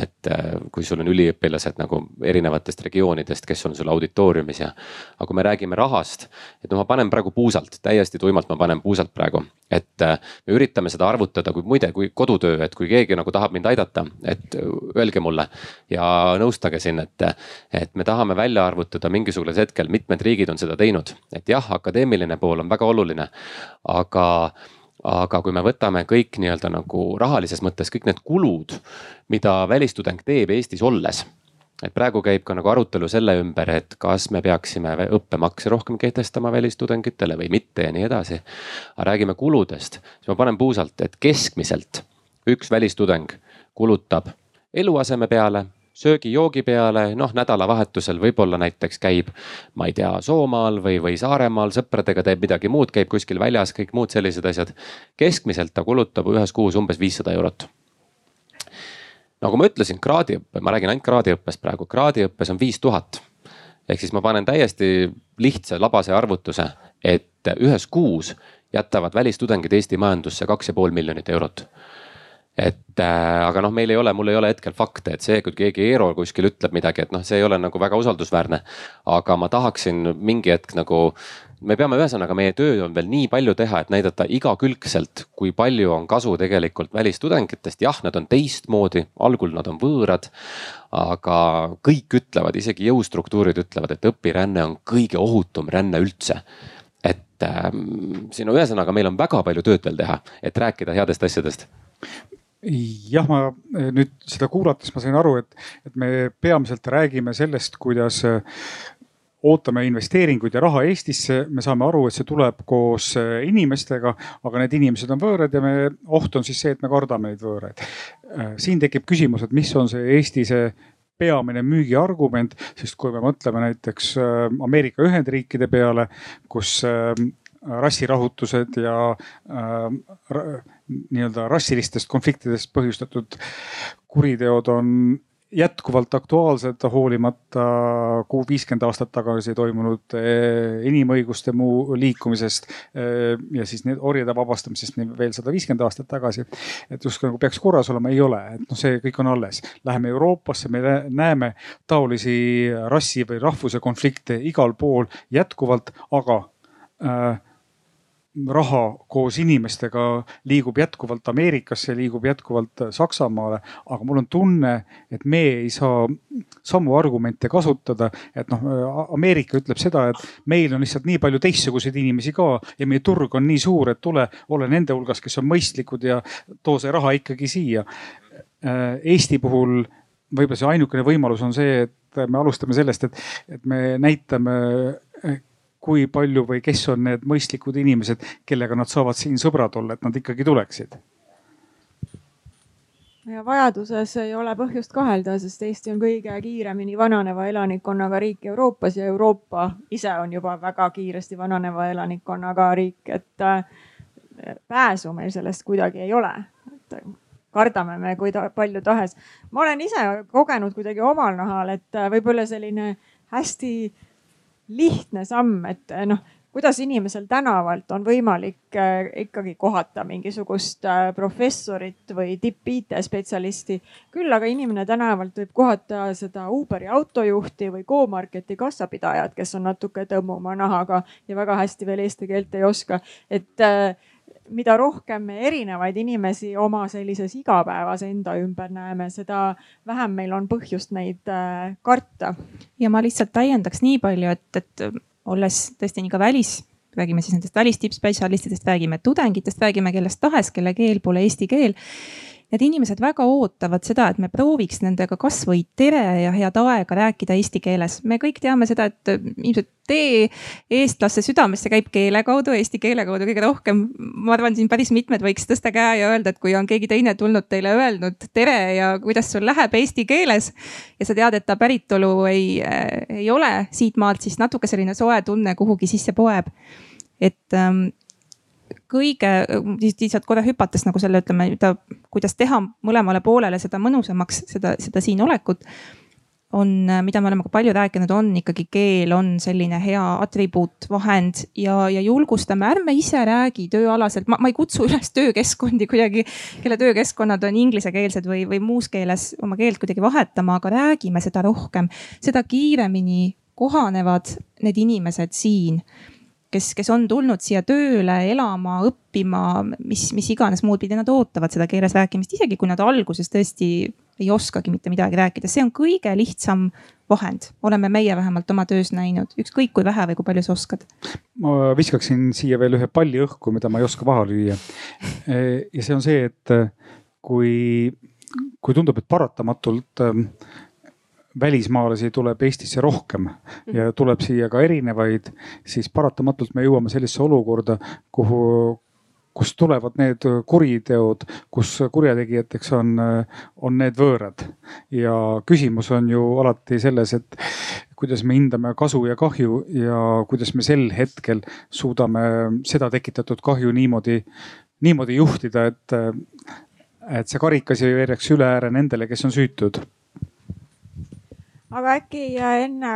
et kui sul on üliõpilased nagu erinevatest regioonidest, kes on sul auditooriumis ja. aga kui me räägime rahast, et no ma panen praegu puusalt, täiesti tuimalt ma panen puusalt praegu, et me üritame seda arvutada, kui muide, kui kodutöö, et kui keegi nagu tahab mind aidata, et öelge mulle ja nõustage siin, et, et me tahame välja arvutada mingisugusel hetkel mitmed riigid on seda teinud, et jah, akadeemiline pool on väga oluline, aga aga kui me võtame kõik nii-öelda nagu rahalises mõttes kõik need kulud, mida välistudeng teeb Eestis olles et praegu käib ka nagu arutelu selle ümber, et kas me peaksime õppemakse rohkem kehtestama välistudengitele või mitte ja nii edasi. aga räägime kuludest, siis ma panen puusalt, et keskmiselt üks välistudeng kulutab eluaseme peale söögi-joogi peale, noh nädalavahetusel võib-olla näiteks käib, ma ei tea, Soomaal või, või Saaremaal sõpradega teeb midagi muud, käib kuskil väljas, kõik muud sellised asjad. keskmiselt ta kulutab ühes kuus umbes viissada eurot nagu ma ütlesin, kraadiõpe, ma räägin ainult kraadiõppest praegu, kraadiõppes on viis tuhat. ehk siis ma panen täiesti lihtsa labase arvutuse, et ühes kuus jätavad välistudengid Eesti majandusse kaks ja pool miljonit eurot et äh, aga noh, meil ei ole, mul ei ole hetkel fakte, et see, kui keegi Eero kuskil ütleb midagi, et noh, see ei ole nagu väga usaldusväärne. aga ma tahaksin mingi hetk nagu, me peame, ühesõnaga meie töö on veel nii palju teha, et näidata igakülgselt, kui palju on kasu tegelikult välistudengitest. jah, nad on teistmoodi, algul nad on võõrad. aga kõik ütlevad, isegi jõustruktuurid ütlevad, et õpiränne on kõige ohutum ränne üldse et ähm, siin on ühesõnaga, meil on väga palju tööd veel teha, et rääkida headest asjadest jah, ma eh, nüüd seda kuulates ma sain aru, et, et me peamiselt räägime sellest, kuidas eh, ootame investeeringuid ja raha Eestisse, me saame aru, et see tuleb koos eh, inimestega, aga need inimesed on võõrad ja me, oht on siis see, et me kardame neid võõraid. siin tekib küsimus, et mis on see Eesti see peamine müügiargument, sest kui me mõtleme näiteks Ameerika Ühendriikide peale, kus rassirahutused ja äh, nii-öelda rassilistest konfliktidest põhjustatud kuriteod on jätkuvalt aktuaalsed, hoolimata kuu viiskümmend aastat tagasi toimunud eh, inimõiguste muu liikumisest eh, ja siis need orjade vabastamisest veel sada viiskümmend aastat tagasi. et justkui nagu peaks korras olema, ei ole, et noh, see kõik on alles. Läheme Euroopasse, me näeme taolisi rassi või rahvuse konflikte igal pool jätkuvalt, aga äh, raha koos inimestega liigub jätkuvalt Ameerikasse, liigub jätkuvalt Saksamaale. aga mul on tunne, et me ei saa samu argumente kasutada, et noh, Ameerika ütleb seda, et meil on lihtsalt nii palju teistsuguseid inimesi ka ja meie turg on nii suur, et tule, ole nende hulgas, kes on mõistlikud ja too see raha ikkagi siia. Eesti puhul võib-olla see ainukene võimalus on see, et me alustame sellest, et, et me näitame kui palju või kes on need mõistlikud inimesed, kellega nad saavad siin sõbrad olla, et nad ikkagi tuleksid? ja vajaduses ei ole põhjust kahelda, sest Eesti on kõige kiiremini vananeva elanikkonnaga riik Euroopas ja Euroopa ise on juba väga kiiresti vananeva elanikkonnaga riik, et äh, pääsu meil sellest kuidagi ei ole. et kardame me kui ta, palju tahes. ma olen ise kogenud kuidagi omal nahal, et äh, võib-olla selline hästi lihtne samm, et eh, noh, kuidas inimesel tänavalt on võimalik eh, ikkagi kohata mingisugust eh, professorit või tipp-IT-spetsialisti. küll aga inimene tänavalt võib kohata seda Uberi autojuhti või Go-Marketi kassapidajat, kes on natuke tõmmuma nahaga ja väga hästi veel eesti keelt ei oska. et mida rohkem me erinevaid inimesi oma sellises igapäevas enda ümber näeme, seda vähem meil on põhjust neid äh, karta. ja ma lihtsalt täiendaks nii palju, et, et olles tõesti nii ka välis, räägime siis nendest välistippspetsialistidest, räägime tudengitest, räägime kellest tahes, kelle keel pole eesti keel need inimesed väga ootavad seda, et me prooviks nendega kasvõi tere ja head aega rääkida eesti keeles. me kõik teame seda, et ilmselt tee eestlaste südamesse käib keele kaudu, eesti keele kaudu kõige rohkem. ma arvan, siin päris mitmed võiks tõsta käe ja öelda, et kui on keegi teine tulnud teile öelnud tere ja kuidas sul läheb eesti keeles ja sa tead, et ta päritolu ei, ei ole siitmaalt, siis natuke selline soe tunne kuhugi sisse poeb. et ähm, kõige, lihtsalt korra hüpates nagu selle, ütleme, kuidas teha mõlemale poolele seda mõnusamaks, seda, seda siinolekut on, mida me oleme ka palju rääkinud, on ikkagi keel on selline hea atribuut, vahend ja, ja julgustame, ärme ise räägi tööalaselt, ma, ma ei kutsu üles töökeskkondi kuidagi, kelle töökeskkonnad on inglisekeelsed või, või muus keeles oma keelt kuidagi vahetama, aga räägime seda rohkem, seda kiiremini kohanevad need inimesed siin kes, kes on tulnud siia tööle, elama, õppima, mis, mis iganes muud pidi nad ootavad seda keeles rääkimist, isegi kui nad alguses tõesti ei oskagi mitte midagi rääkida, see on kõige lihtsam vahend, oleme meie vähemalt oma töös näinud, ükskõik kui vähe või kui palju sa oskad. ma viskaksin siia veel ühe palli õhku, mida ma ei oska maha lüüa. ja see on see, et kui, kui tundub, et paratamatult välismaalasi tuleb Eestisse rohkem ja tuleb siia ka erinevaid, siis paratamatult me jõuame sellisesse olukorda, kuhu, kust tulevad need kuriteod, kus kurjategijateks on, on need võõrad. ja küsimus on ju alati selles, et kuidas me hindame kasu ja kahju ja kuidas me sel hetkel suudame seda tekitatud kahju niimoodi, niimoodi juhtida, et, et see karikas ei veereks üle ääre nendele, kes on süütud aga äkki enne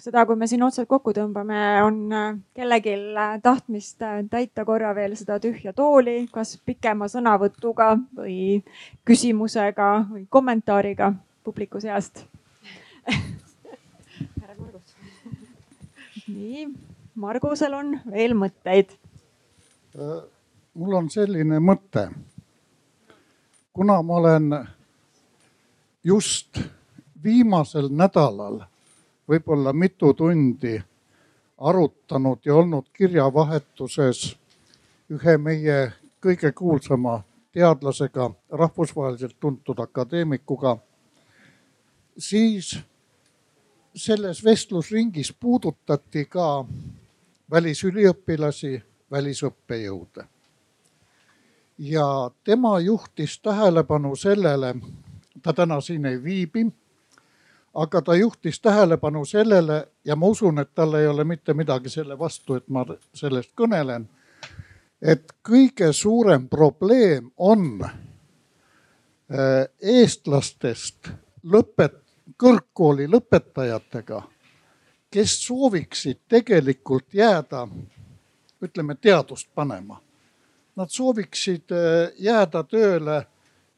seda, kui me siin otsad kokku tõmbame, on äh, kellelgi äh, tahtmist äh, täita korra veel seda tühja tooli, kas pikema sõnavõtuga või küsimusega või kommentaariga publiku seast [laughs] härra Margus. nii, Margusel on veel mõtteid? mul on selline mõte. kuna ma olen just viimasel nädalal võib-olla mitu tundi arutanud ja olnud kirjavahetuses ühe meie kõige kuulsama teadlasega, rahvusvaheliselt tuntud akadeemikuga, siis selles vestlusringis puudutati ka välisüliõpilasi, välisõppejõude. ja tema juhtis tähelepanu sellele, ta täna siin ei viibi aga ta juhtis tähelepanu sellele ja ma usun, et tal ei ole mitte midagi selle vastu, et ma sellest kõnelen. et kõige suurem probleem on äh, eestlastest lõpet-, kõrgkooli lõpetajatega, kes sooviksid tegelikult jääda, ütleme teadust panema. Nad sooviksid äh, jääda tööle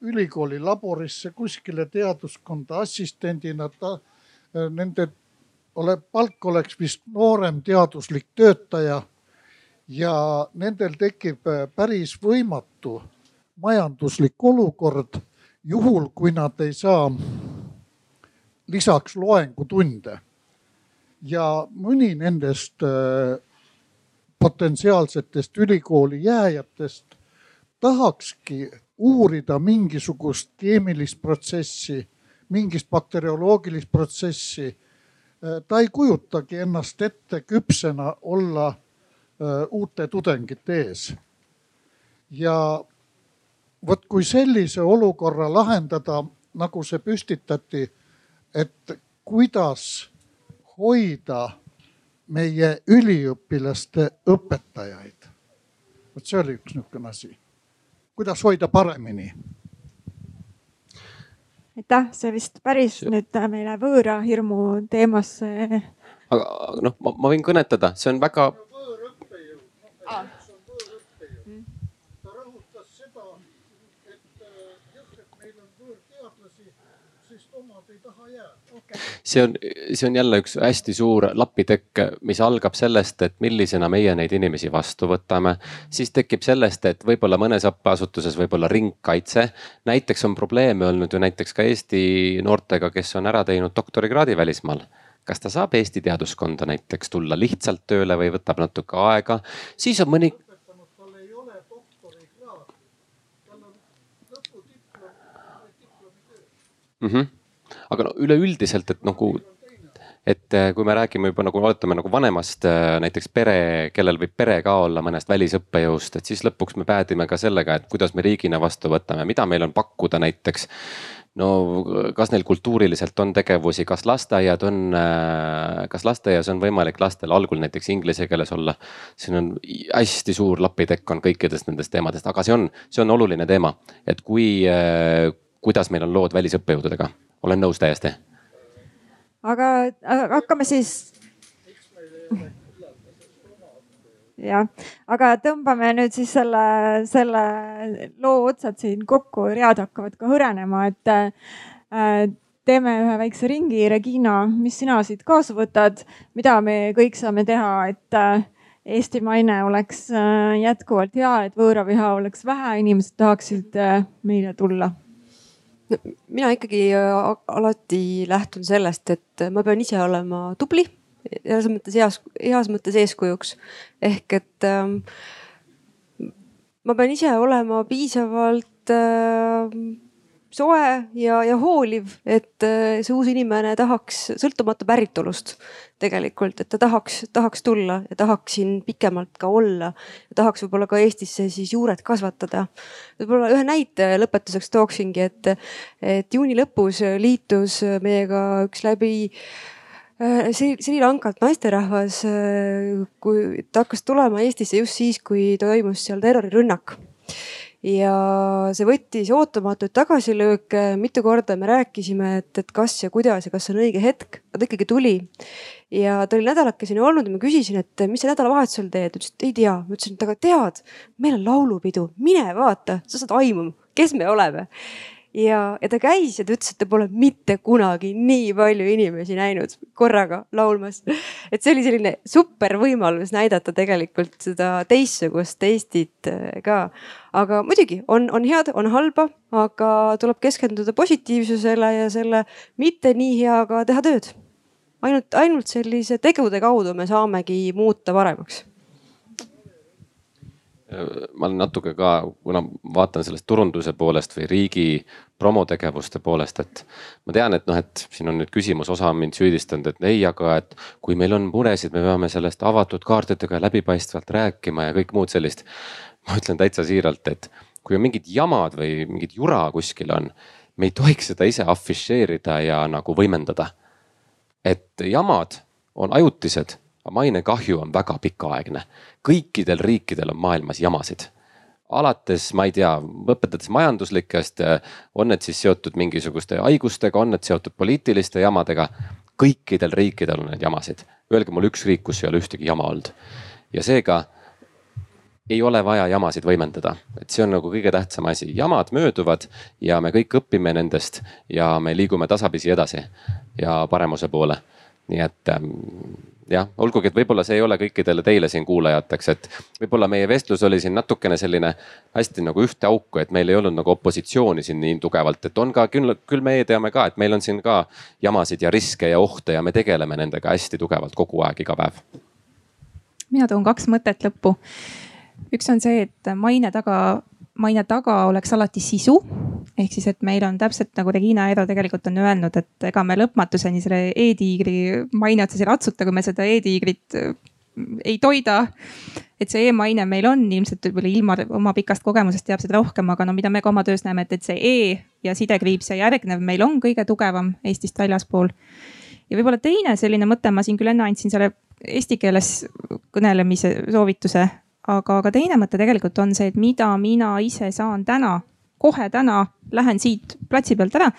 ülikooli laborisse kuskile teaduskonda assistendina, ta, nende ole, palk oleks vist noorem teaduslik töötaja. ja nendel tekib päris võimatu majanduslik olukord, juhul kui nad ei saa lisaks loengutunde. ja mõni nendest äh, potentsiaalsetest ülikooli jääjatest tahakski uurida mingisugust keemilist protsessi, mingist bakterioloogilist protsessi. Ta ei kujutagi ennast ette küpsena olla äh, uute tudengite ees. ja vot kui sellise olukorra lahendada, nagu see püstitati, et kuidas hoida meie üliõpilaste õpetajaid. vot see oli üks niisugune asi kuidas hoida paremini? aitäh, see vist päris see... nüüd meile võõra hirmu teemasse. aga noh, ma võin kõnetada, see on väga. võõrõppejõud, ah. kes on võõrõppejõud, ta rõhutas seda, et just, et meil on võõrteadlasi, sest omad ei taha jääda see on, see on jälle üks hästi suur lapitekk, mis algab sellest, et millisena meie neid inimesi vastu võtame. siis tekib sellest, et võib-olla mõnes õppeasutuses võib olla ringkaitse. näiteks on probleeme olnud ju näiteks ka Eesti noortega, kes on ära teinud doktorikraadi välismaal kas ta saab Eesti teaduskonda näiteks tulla lihtsalt tööle või võtab natuke aega, siis on mõni mm. -hmm. Aga no üleüldiselt, et nagu et äh, kui me räägime juba nagu oletame nagu vanemast äh, näiteks pere, kellel võib pere ka olla mõnest välisõppejõust, et siis lõpuks me päädime ka sellega, et kuidas me riigina vastu võtame, mida meil on pakkuda näiteks. no kas neil kultuuriliselt on tegevusi, kas lasteaiad on, äh, kas lasteaias on võimalik lastel algul näiteks inglise keeles olla? siin on hästi suur lapitekk on kõikidest nendest teemadest, aga see on, see on oluline teema, et kui, kuidas meil on lood välisõppejõududega, olen nõus täiesti aga hakkame siis. jah, aga tõmbame nüüd siis selle, selle loo otsad siin kokku, read hakkavad ka hõrenema, et äh, teeme ühe väikse ringi. Regina, mis sina siit kaasa võtad, mida me kõik saame teha, et äh, Eesti maine oleks äh, jätkuvalt hea, et võõraviha oleks vähe, inimesed tahaksid äh, meile tulla mina ikkagi äh, alati lähtun sellest, et ma pean ise olema tubli, selles mõttes heas, heas mõttes eeskujuks. ehk et ähm, ma pean ise olema piisavalt äh, soe ja, ja hooliv, et äh, see uus inimene tahaks, sõltumata päritolust tegelikult, et ta tahaks, tahaks tulla ja tahaks siin pikemalt ka olla. tahaks võib-olla ka Eestisse siis juured kasvatada. võib-olla ühe näite lõpetuseks tooksingi, et, et juuni lõpus liitus meiega üks läbi äh, Sri Lankalt naisterahvas, kui ta hakkas tulema Eestisse just siis, kui toimus seal terrorirünnak ja see võttis ootamatuid tagasilööke, mitu korda me rääkisime, et, et kas ja kuidas ja kas on õige hetk, ta ikkagi tuli. ja ta oli nädalakeseni olnud ja ma küsisin, et mis sa nädalavahetusel teed, ütles, et ei tea. ma ütlesin, et aga tead, meil on laulupidu, mine vaata, sa saad aimu, kes me oleme ja, ja ta käis ja ta ütles, et ta pole mitte kunagi nii palju inimesi näinud korraga laulmas. et see oli selline super võimalus näidata tegelikult seda teistsugust Eestit äh, ka. aga muidugi on, on head, on halba, aga tuleb keskenduda positiivsusele ja selle mitte nii heaga teha tööd. ainult, ainult sellise tegude kaudu me saamegi muuta paremaks ma olen natuke ka, kuna vaatan sellest turunduse poolest või riigi promotegevuste poolest, et ma tean, et noh, et siin on nüüd küsimus, osa on mind süüdistanud, et ei, aga et kui meil on muresid, me peame sellest avatud kaartidega läbipaistvalt rääkima ja kõik muud sellist. ma ütlen täitsa siiralt, et kui on mingid jamad või mingid jura kuskil on, me ei tohiks seda ise afišeerida ja nagu võimendada. et jamad on ajutised mainekahju on väga pikaaegne. kõikidel riikidel on maailmas jamasid. alates, ma ei tea, õpetades majanduslikest, on need siis seotud mingisuguste haigustega, on need seotud poliitiliste jamadega. kõikidel riikidel on neid jamasid. Öelge mulle üks riik, kus ei ole ühtegi jama olnud. ja seega ei ole vaja jamasid võimendada, et see on nagu kõige tähtsam asi, jamad mööduvad ja me kõik õpime nendest ja me liigume tasapisi edasi ja paremuse poole. nii et ähm, jah, olgugi, et võib-olla see ei ole kõikidele teile siin kuulajateks, et võib-olla meie vestlus oli siin natukene selline hästi nagu ühte auku, et meil ei olnud nagu opositsiooni siin nii tugevalt, et on ka küll, küll meie teame ka, et meil on siin ka jamasid ja riske ja ohte ja me tegeleme nendega hästi tugevalt kogu aeg, iga päev. mina toon kaks mõtet lõppu. üks on see, et maine taga maine taga oleks alati sisu. Ehk siis, et meil on täpselt nagu Regina Eero tegelikult on öelnud, et ega me lõpmatuseni selle e-tiigri maine otsas ei ratsuta, kui me seda e-tiigrit äh, ei toida. et see e-maine meil on ilmselt võib-olla ilma oma pikast kogemusest teab seda rohkem, aga no mida me ka oma töös näeme, et, et see e ja sidekriips ja järgnev meil on kõige tugevam Eestist väljaspool. ja võib-olla teine selline mõte, ma siin küll enne andsin selle eesti keeles kõnelemise soovituse aga, aga teine mõte tegelikult on see, et mida mina ise saan täna, kohe täna lähen siit platsi pealt ära.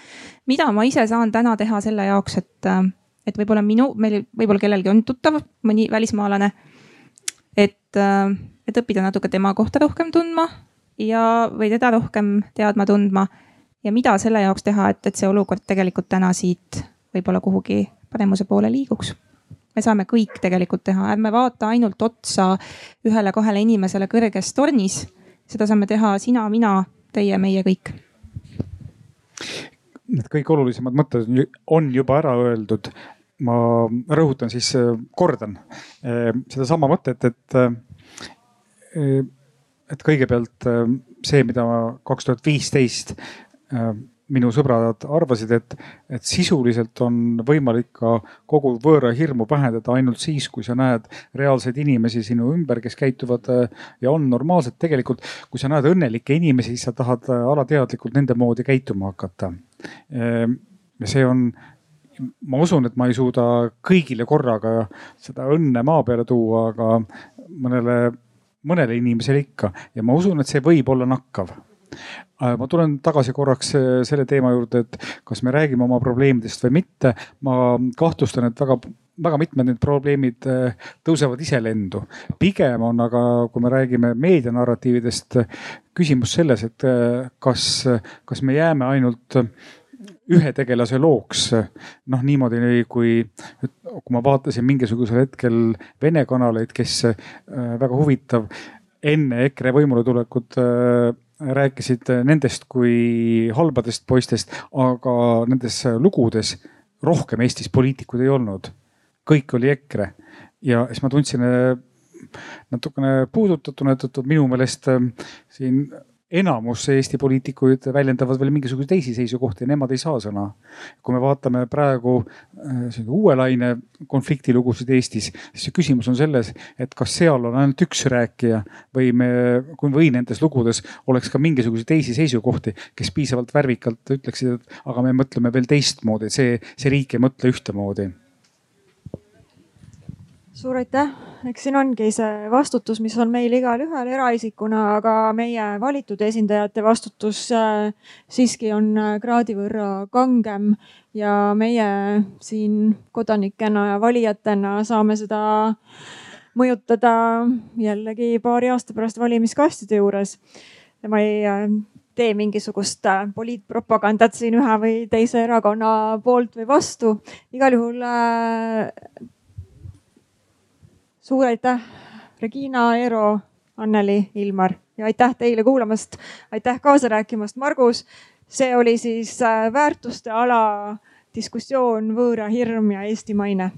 mida ma ise saan täna teha selle jaoks, et, et võib-olla minu, meil võib-olla kellelgi on tuttav mõni välismaalane. et, et õppida natuke tema kohta rohkem tundma ja, või teda rohkem teadma tundma. ja mida selle jaoks teha, et, et see olukord tegelikult täna siit võib-olla kuhugi paremuse poole liiguks me saame kõik tegelikult teha, ärme vaata ainult otsa ühele-kahele inimesele kõrges tornis. seda saame teha sina, mina, teie, meie kõik. Need kõige olulisemad mõtted on juba ära öeldud. ma rõhutan siis, kordan eh, sedasama mõtet, et, eh, et kõigepealt see, mida kaks tuhat viisteist minu sõbrad arvasid, et, et sisuliselt on võimalik ka kogu võõra hirmu vähendada ainult siis, kui sa näed reaalseid inimesi sinu ümber, kes käituvad äh, ja on normaalsed. tegelikult, kui sa näed õnnelikke inimesi, siis sa tahad äh, alateadlikult nende moodi käituma hakata. Ehm, ja see on, ma usun, et ma ei suuda kõigile korraga seda õnne maa peale tuua, aga mõnele, mõnele inimesele ikka ja ma usun, et see võib olla nakkav ma tulen tagasi korraks äh, selle teema juurde, et kas me räägime oma probleemidest või mitte. ma kahtlustan, et väga, väga mitmed need probleemid äh, tõusevad ise lendu. pigem on aga, kui me räägime meedianarratiividest, küsimus selles, et kas, kas me jääme ainult ühe tegelase looks. noh, niimoodi kui, kui ma vaatasin mingisugusel hetkel Vene kanaleid, kes väga huvitav enne EKRE võimule tulekut rääkisid nendest kui halbadest poistest, aga nendes lugudes rohkem Eestis poliitikuid ei olnud. kõik oli EKRE ja siis ma tundsin äh, natukene puudutatuna, et minu meelest äh, siin enamus Eesti poliitikuid väljendavad veel mingisuguseid teisi seisukohti ja nemad ei saa sõna. kui me vaatame praegu äh, uue laine konfliktilugusid Eestis, siis küsimus on selles, et kas seal on ainult üks rääkija või me, või nendes lugudes oleks ka mingisuguseid teisi seisukohti, kes piisavalt värvikalt ütleksid, et aga me mõtleme veel teistmoodi, see, see riik ei mõtle ühtemoodi suur aitäh, eks siin ongi see vastutus, mis on meil igalühel eraisikuna, aga meie valitud esindajate vastutus äh, siiski on äh, kraadi võrra kangem ja meie siin kodanikena ja valijatena saame seda mõjutada jällegi paari aasta pärast valimiskastide juures. ma ei äh, tee mingisugust poliitpropagandat siin ühe või teise erakonna poolt või vastu. igal juhul suur aitäh, Regina, Eero, Anneli, Ilmar ja aitäh teile kuulamast, aitäh kaasa rääkimast, Margus. see oli siis äh, väärtuste ala diskussioon võõra hirm ja Eesti maine